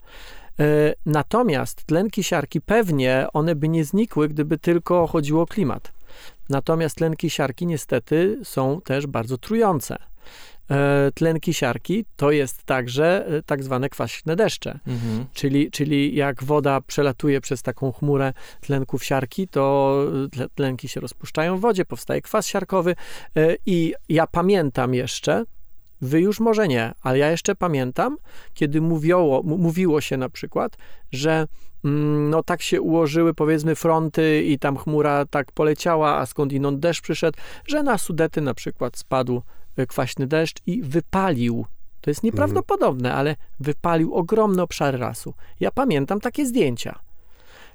S7: E, Natomiast tlenki siarki pewnie one by nie znikły, gdyby tylko chodziło o klimat. Natomiast tlenki siarki niestety są też bardzo trujące. E, Tlenki siarki to jest także e, tak zwane kwaśne deszcze.
S8: Mhm.
S7: Czyli, czyli jak woda przelatuje przez taką chmurę tlenków siarki, to tle- tlenki się rozpuszczają w wodzie, powstaje kwas siarkowy. E, I ja pamiętam jeszcze, wy już może nie, ale ja jeszcze pamiętam, kiedy mówiło, mówiło się na przykład, że mm, no tak się ułożyły powiedzmy fronty i tam chmura tak poleciała, a skądinąd deszcz przyszedł, że na Sudety na przykład spadł e, kwaśny deszcz i wypalił. To jest nieprawdopodobne, ale wypalił ogromny obszar lasu. Ja pamiętam takie zdjęcia.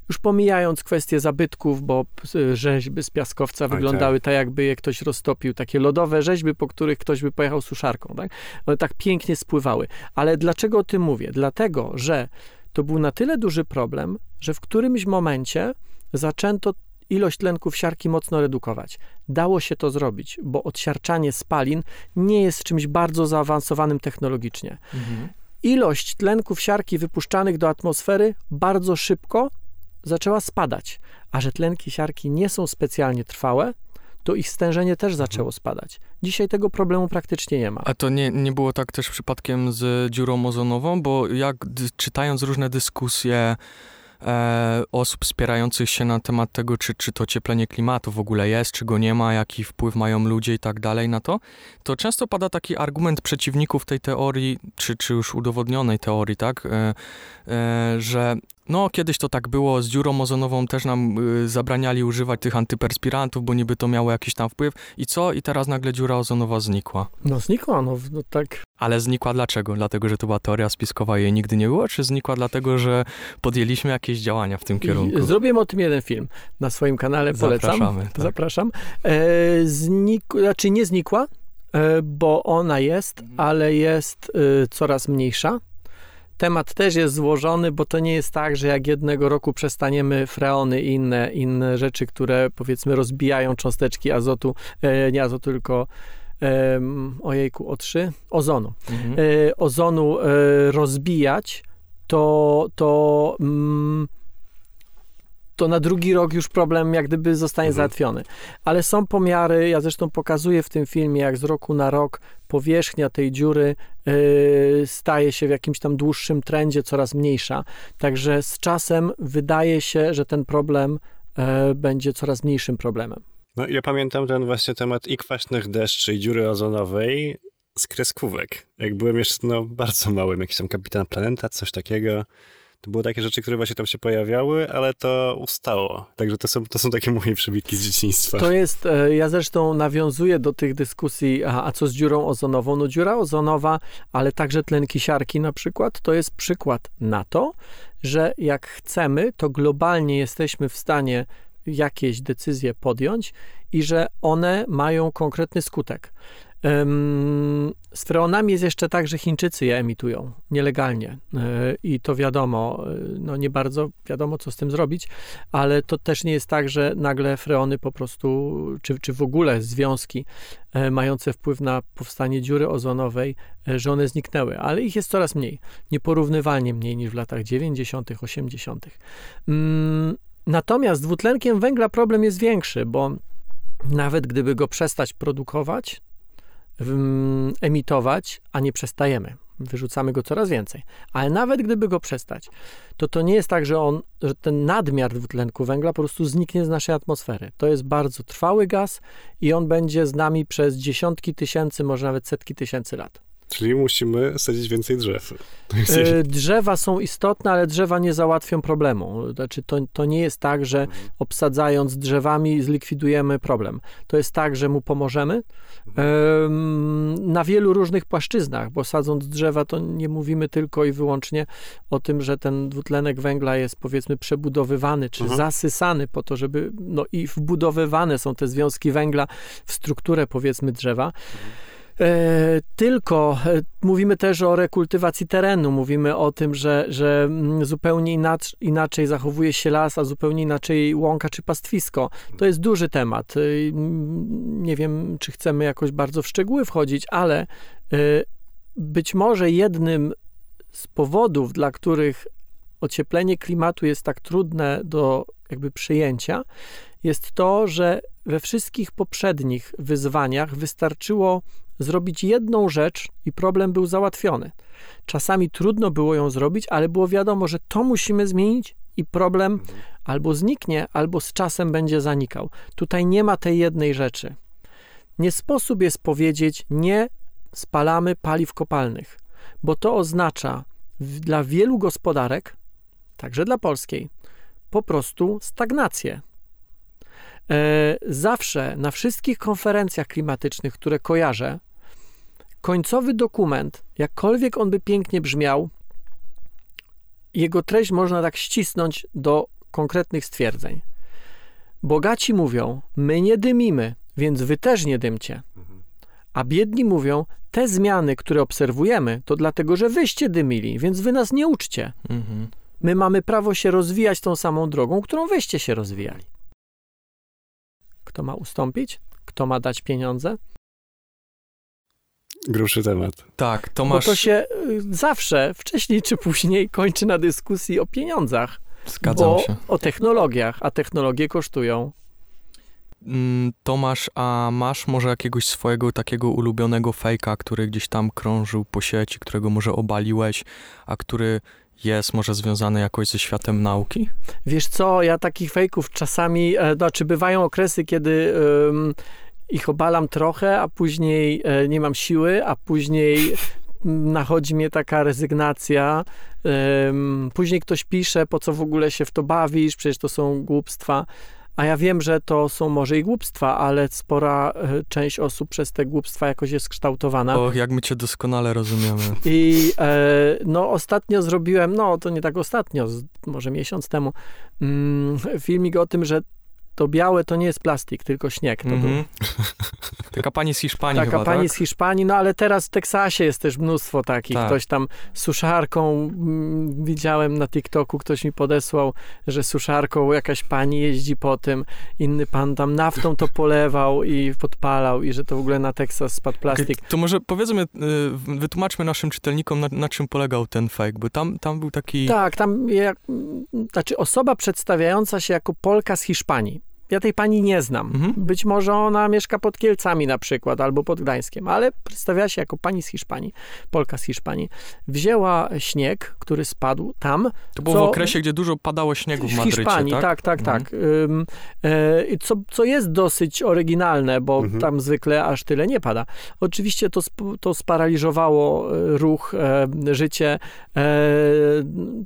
S7: Już pomijając kwestię zabytków, bo p- rzeźby z piaskowca
S1: Oj,
S7: wyglądały tak, jakby je ktoś roztopił. Takie lodowe rzeźby, po których ktoś by pojechał suszarką. Tak? One tak pięknie spływały. Ale dlaczego o tym mówię? Dlatego, że to był na tyle duży problem, że w którymś momencie zaczęto ilość tlenków siarki mocno redukować. Dało się to zrobić, bo odsiarczanie spalin nie jest czymś bardzo zaawansowanym technologicznie.
S8: Mhm.
S7: Ilość tlenków siarki wypuszczanych do atmosfery bardzo szybko zaczęła spadać, a że tlenki siarki nie są specjalnie trwałe, to ich stężenie też zaczęło spadać. Dzisiaj tego problemu praktycznie nie ma.
S8: A to nie, nie było tak też przypadkiem z dziurą ozonową, bo jak czytając różne dyskusje e, osób spierających się na temat tego, czy, czy to cieplenie klimatu w ogóle jest, czy go nie ma, jaki wpływ mają ludzie i tak dalej na to, to często pada taki argument przeciwników tej teorii, czy, czy już udowodnionej teorii, tak, e, e, że no, kiedyś to tak było, z dziurą ozonową też nam y, zabraniali używać tych antyperspirantów, bo niby to miało jakiś tam wpływ. I co? I teraz nagle dziura ozonowa znikła.
S7: No znikła, no, no tak.
S8: Ale znikła dlaczego? Dlatego, że to była teoria spiskowa i jej nigdy nie było? Czy znikła dlatego, że podjęliśmy jakieś działania w tym kierunku?
S7: I Zrobiłem o tym jeden film na swoim kanale, polecam.
S8: Zapraszamy, tak.
S7: Zapraszam. E, znik, znaczy nie znikła, e, bo ona jest, ale jest e, coraz mniejsza. Temat też jest złożony, bo to nie jest tak, że jak jednego roku przestaniemy freony i inne, inne rzeczy, które powiedzmy rozbijają cząsteczki azotu, e, nie azotu, tylko ojejku, O3, ozonu.
S8: Mhm.
S7: E, ozonu e, rozbijać, to, to, mm, to na drugi rok już problem jak gdyby zostanie
S1: Mhm.
S7: załatwiony. Ale są pomiary, ja zresztą pokazuję w tym filmie, jak z roku na rok powierzchnia tej dziury e, staje się w jakimś tam dłuższym trendzie coraz mniejsza. Także z czasem wydaje się, że ten problem e, będzie coraz mniejszym problemem.
S1: No ja pamiętam ten właśnie temat i kwaśnych deszczy, i dziury ozonowej z kreskówek. Jak byłem jeszcze no, bardzo małym, jakiś tam Kapitan Planeta, coś takiego. To były takie rzeczy, które właśnie tam się pojawiały, ale to ustało. Także to są, to są takie moje przybitki z dzieciństwa.
S7: To jest, e, ja zresztą nawiązuję do tych dyskusji, a, a co z dziurą ozonową? No dziura ozonowa, ale także tlenki siarki na przykład, to jest przykład na to, że jak chcemy, to globalnie jesteśmy w stanie jakieś decyzje podjąć i że one mają konkretny skutek. Z freonami jest jeszcze tak, że Chińczycy je emitują nielegalnie yy, i to wiadomo, yy, no nie bardzo wiadomo, co z tym zrobić, ale to też nie jest tak, że nagle freony po prostu, czy, czy w ogóle związki e, mające wpływ na powstanie dziury ozonowej, e, że one zniknęły, ale ich jest coraz mniej, nieporównywalnie mniej niż w latach 90., 80. Mm, Natomiast z dwutlenkiem węgla problem jest większy, bo nawet gdyby go przestać produkować, emitować, a nie przestajemy, wyrzucamy go coraz więcej, ale nawet gdyby go przestać, to to nie jest tak, że on, że ten nadmiar dwutlenku węgla po prostu zniknie z naszej atmosfery. To jest bardzo trwały gaz i on będzie z nami przez dziesiątki tysięcy, może nawet setki tysięcy lat.
S1: Czyli musimy sadzić więcej drzew.
S7: E, Drzewa są istotne, ale drzewa nie załatwią problemu. Znaczy, to, to nie jest tak, że obsadzając drzewami zlikwidujemy problem. To jest tak, że mu pomożemy em, na wielu różnych płaszczyznach, bo sadząc drzewa, to nie mówimy tylko i wyłącznie o tym, że ten dwutlenek węgla jest powiedzmy przebudowywany czy
S1: Mhm.
S7: zasysany po to, żeby no i wbudowywane są te związki węgla w strukturę powiedzmy drzewa. E, tylko e, mówimy też o rekultywacji terenu, mówimy o tym, że, że mm, zupełnie inac- inaczej zachowuje się las, a zupełnie inaczej łąka czy pastwisko. To jest duży temat. E, mm, Nie wiem, czy chcemy jakoś bardzo w szczegóły wchodzić, ale e, być może jednym z powodów, dla których ocieplenie klimatu jest tak trudne do jakby przyjęcia, jest to, że we wszystkich poprzednich wyzwaniach wystarczyło zrobić jedną rzecz i problem był załatwiony. Czasami trudno było ją zrobić, ale było wiadomo, że to musimy zmienić i problem albo zniknie, albo z czasem będzie zanikał. Tutaj nie ma tej jednej rzeczy. Nie sposób jest powiedzieć, nie spalamy paliw kopalnych, bo to oznacza dla wielu gospodarek, także dla polskiej, po prostu stagnację. E, zawsze na wszystkich konferencjach klimatycznych, które kojarzę, końcowy dokument, jakkolwiek on by pięknie brzmiał, jego treść można tak ścisnąć do konkretnych stwierdzeń. Bogaci mówią: My nie dymimy, więc wy też nie dymcie. A biedni mówią: Te zmiany, które obserwujemy, to dlatego, że wyście dymili, więc wy nas nie uczcie.
S8: Mhm.
S7: My mamy prawo się rozwijać tą samą drogą, którą wyście się rozwijali. Kto ma ustąpić? Kto ma dać pieniądze?
S1: Grubszy temat.
S8: Tak,
S7: Bo
S8: Tomasz,
S7: to się y, zawsze, wcześniej czy później, kończy na dyskusji o pieniądzach.
S8: zgadzam
S7: bo
S8: się.
S7: o technologiach, a technologie kosztują.
S8: Mm, Tomasz, a masz może jakiegoś swojego takiego ulubionego fejka, który gdzieś tam krążył po sieci, którego może obaliłeś, a który jest może związany jakoś ze światem nauki?
S7: Wiesz co, ja takich fejków czasami, e, znaczy bywają okresy, kiedy em, ich obalam trochę, a później e, nie mam siły, a później mm, nachodzi mnie taka rezygnacja. Później ktoś pisze, po co w ogóle się w to bawisz, przecież to są głupstwa. A ja wiem, że to są może i głupstwa, ale spora e, część osób przez te głupstwa jakoś jest kształtowana.
S8: Och, jak my cię doskonale rozumiemy.
S7: I e, no ostatnio zrobiłem, no to nie tak ostatnio, może miesiąc temu, mm, filmik o tym, że to białe to nie jest plastik, tylko śnieg. To był.
S8: Mhm. Taka pani z Hiszpanii
S7: Taka
S8: chyba,
S7: pani
S8: tak?
S7: z Hiszpanii, no ale teraz w Teksasie jest też mnóstwo takich.
S8: Tak.
S7: Ktoś tam suszarką, mm, widziałem na TikToku, ktoś mi podesłał, że suszarką jakaś pani jeździ po tym, inny pan tam naftą to polewał i podpalał i że to w ogóle na Teksas spadł plastik.
S8: To może powiedzmy, y, wytłumaczmy naszym czytelnikom, na, na czym polegał ten fake, bo tam, tam był taki...
S7: Tak, tam jak, znaczy osoba przedstawiająca się jako Polka z Hiszpanii. Ja tej pani nie znam.
S8: Mhm.
S7: Być może ona mieszka pod Kielcami na przykład, albo pod Gdańskiem, ale przedstawiała się jako pani z Hiszpanii, Polka z Hiszpanii. Wzięła śnieg, który spadł tam,
S8: To było
S7: co-
S8: w okresie, gdzie dużo padało śniegu w Madrycie,
S7: Hiszpanii,
S8: tak?
S7: tak, tak,
S8: Mhm.
S7: tak. E, co, co jest dosyć oryginalne, bo
S1: Mhm.
S7: tam zwykle aż tyle nie pada. Oczywiście to, sp- to sparaliżowało e, ruch, e, życie, e,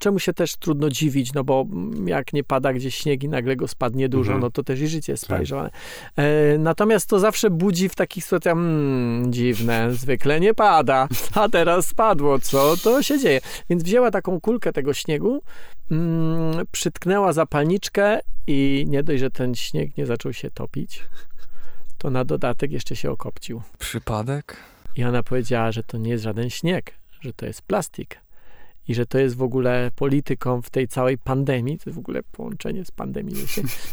S7: czemu się też trudno dziwić, no bo jak nie pada gdzieś śnieg i nagle go spadnie dużo,
S1: Mhm.
S7: no to też i życie jest sparaliżowane. E, natomiast to zawsze budzi w takich sytuacjach, hmm, dziwne, zwykle nie pada, a teraz spadło, co to się dzieje? Więc wzięła taką kulkę tego śniegu, mm, przytknęła zapalniczkę i nie dość, że ten śnieg nie zaczął się topić, to na dodatek jeszcze się okopcił.
S8: Przypadek?
S7: I ona powiedziała, że to nie jest żaden śnieg, że to jest plastik. I że to jest w ogóle polityką w tej całej pandemii, to jest w ogóle połączenie z pandemią,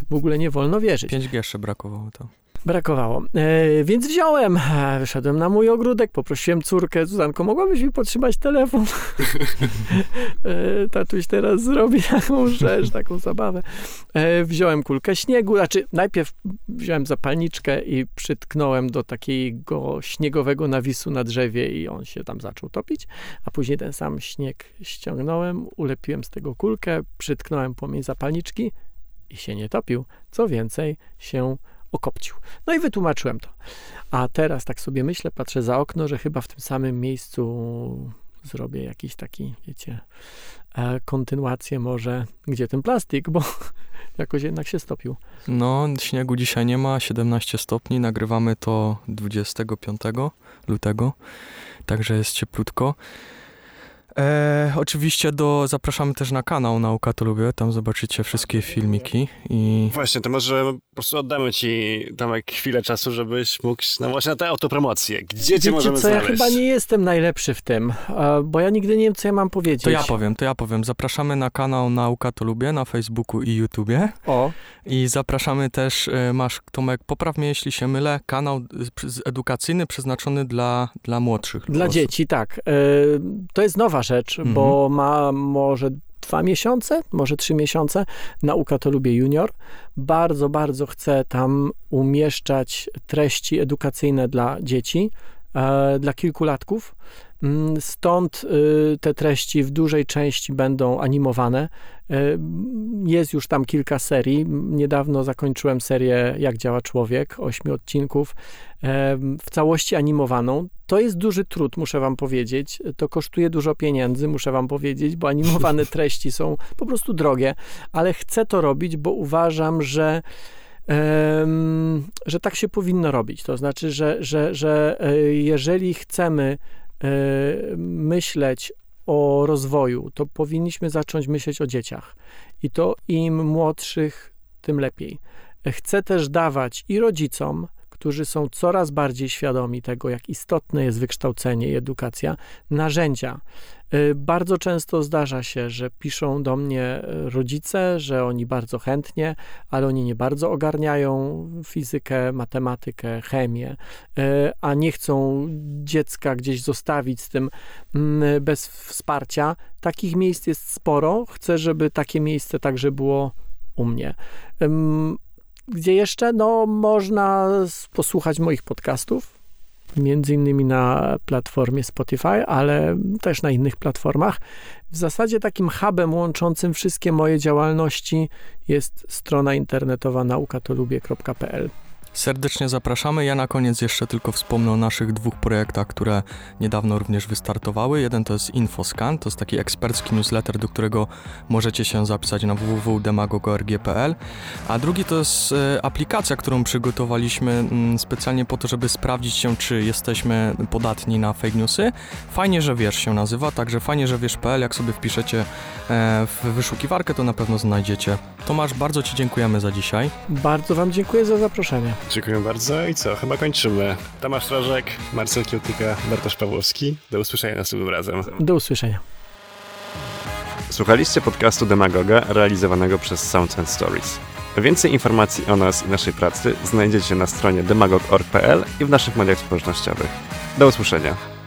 S7: w ogóle nie wolno wierzyć.
S8: 5G jeszcze brakowało to.
S7: Brakowało. E, więc wziąłem, e, wyszedłem na mój ogródek, poprosiłem córkę, Zuzanko, mogłabyś mi podtrzymać telefon? e, tatuś teraz zrobi taką rzecz, taką zabawę. E, wziąłem kulkę śniegu, znaczy najpierw wziąłem zapalniczkę i przytknąłem do takiego śniegowego nawisu na drzewie i on się tam zaczął topić, a później ten sam śnieg ściągnąłem, ulepiłem z tego kulkę, przytknąłem płomień zapalniczki i się nie topił. Co więcej, się okopcił. No i wytłumaczyłem to. A teraz tak sobie myślę, patrzę za okno, że chyba w tym samym miejscu zrobię jakiś taki, wiecie, e, kontynuację może, gdzie ten plastik, bo jakoś jednak się stopił.
S8: No, śniegu dzisiaj nie ma, 17 stopni, nagrywamy to 25 lutego, także jest cieplutko. E, oczywiście do, zapraszamy też na kanał Nauka to Lubię, tam zobaczycie wszystkie filmiki i
S1: Właśnie, to może po prostu oddamy ci Tomek chwilę czasu, żebyś mógł, no właśnie na tę autopromocję. Gdzie cię
S7: Wiecie
S1: możemy
S7: co, ja
S1: znaleźć?
S7: chyba nie jestem najlepszy w tym, bo ja nigdy nie wiem, co ja mam powiedzieć.
S8: to ja powiem, to ja powiem. Zapraszamy na kanał Nauka to Lubię na Facebooku i YouTubie
S7: O,
S8: i zapraszamy też, e, masz Tomek, popraw mnie jeśli się mylę, kanał edukacyjny przeznaczony dla, dla młodszych
S7: Dla
S8: osób.
S7: dzieci, tak. E, To jest nowa rzecz,
S8: Mhm.
S7: bo ma może dwa miesiące, może trzy miesiące. Nauka to lubię junior. Bardzo, bardzo chcę tam umieszczać treści edukacyjne dla dzieci, e, dla kilkulatków. Mm, Stąd y, te treści w dużej części będą animowane. Y, Jest już tam kilka serii. Niedawno zakończyłem serię Jak działa człowiek, ośmiu odcinków, w całości animowaną. To jest duży trud, muszę wam powiedzieć. To kosztuje dużo pieniędzy, muszę wam powiedzieć, bo animowane treści są po prostu drogie, ale chcę to robić, bo uważam, że że tak się powinno robić. To znaczy, że, że, że e, jeżeli chcemy e, myśleć o rozwoju, to powinniśmy zacząć myśleć o dzieciach. I to im młodszych, tym lepiej. Chcę też dawać i rodzicom, którzy są coraz bardziej świadomi tego, jak istotne jest wykształcenie i edukacja, narzędzia. Y, Bardzo często zdarza się, że piszą do mnie y, rodzice, że oni bardzo chętnie, ale oni nie bardzo ogarniają fizykę, matematykę, chemię, y, a nie chcą dziecka gdzieś zostawić z tym mm, bez wsparcia. Takich miejsc jest sporo. Chcę, żeby takie miejsce także było u mnie. Gdzie jeszcze? No, można posłuchać moich podcastów, między innymi na platformie Spotify, ale też na innych platformach. W zasadzie takim hubem łączącym wszystkie moje działalności jest strona internetowa naukatolubie.pl.
S8: Serdecznie zapraszamy. Ja na koniec jeszcze tylko wspomnę o naszych dwóch projektach, które niedawno również wystartowały. Jeden to jest Infoscan, to jest taki ekspercki newsletter, do którego możecie się zapisać na www.demagogo.rg.pl, a drugi to jest e, aplikacja, którą przygotowaliśmy mm, specjalnie po to, żeby sprawdzić się, czy jesteśmy podatni na fake newsy. Fajnie, że wiesz się nazywa, także fajnie, że wiesz.pl, jak sobie wpiszecie e, w wyszukiwarkę, to na pewno znajdziecie. Tomasz, bardzo Ci dziękujemy za dzisiaj.
S7: Bardzo Wam dziękuję za zaproszenie.
S1: Dziękuję bardzo i co, chyba kończymy. Tomasz Rożek, Marcel Kiełtyka, Bartosz Pawłowski. Do usłyszenia następnym razem.
S7: Do usłyszenia.
S1: Słuchaliście podcastu Demagoga realizowanego przez Sounds and Stories. Więcej informacji o nas i naszej pracy znajdziecie na stronie demagog.org.pl i w naszych mediach społecznościowych. Do usłyszenia.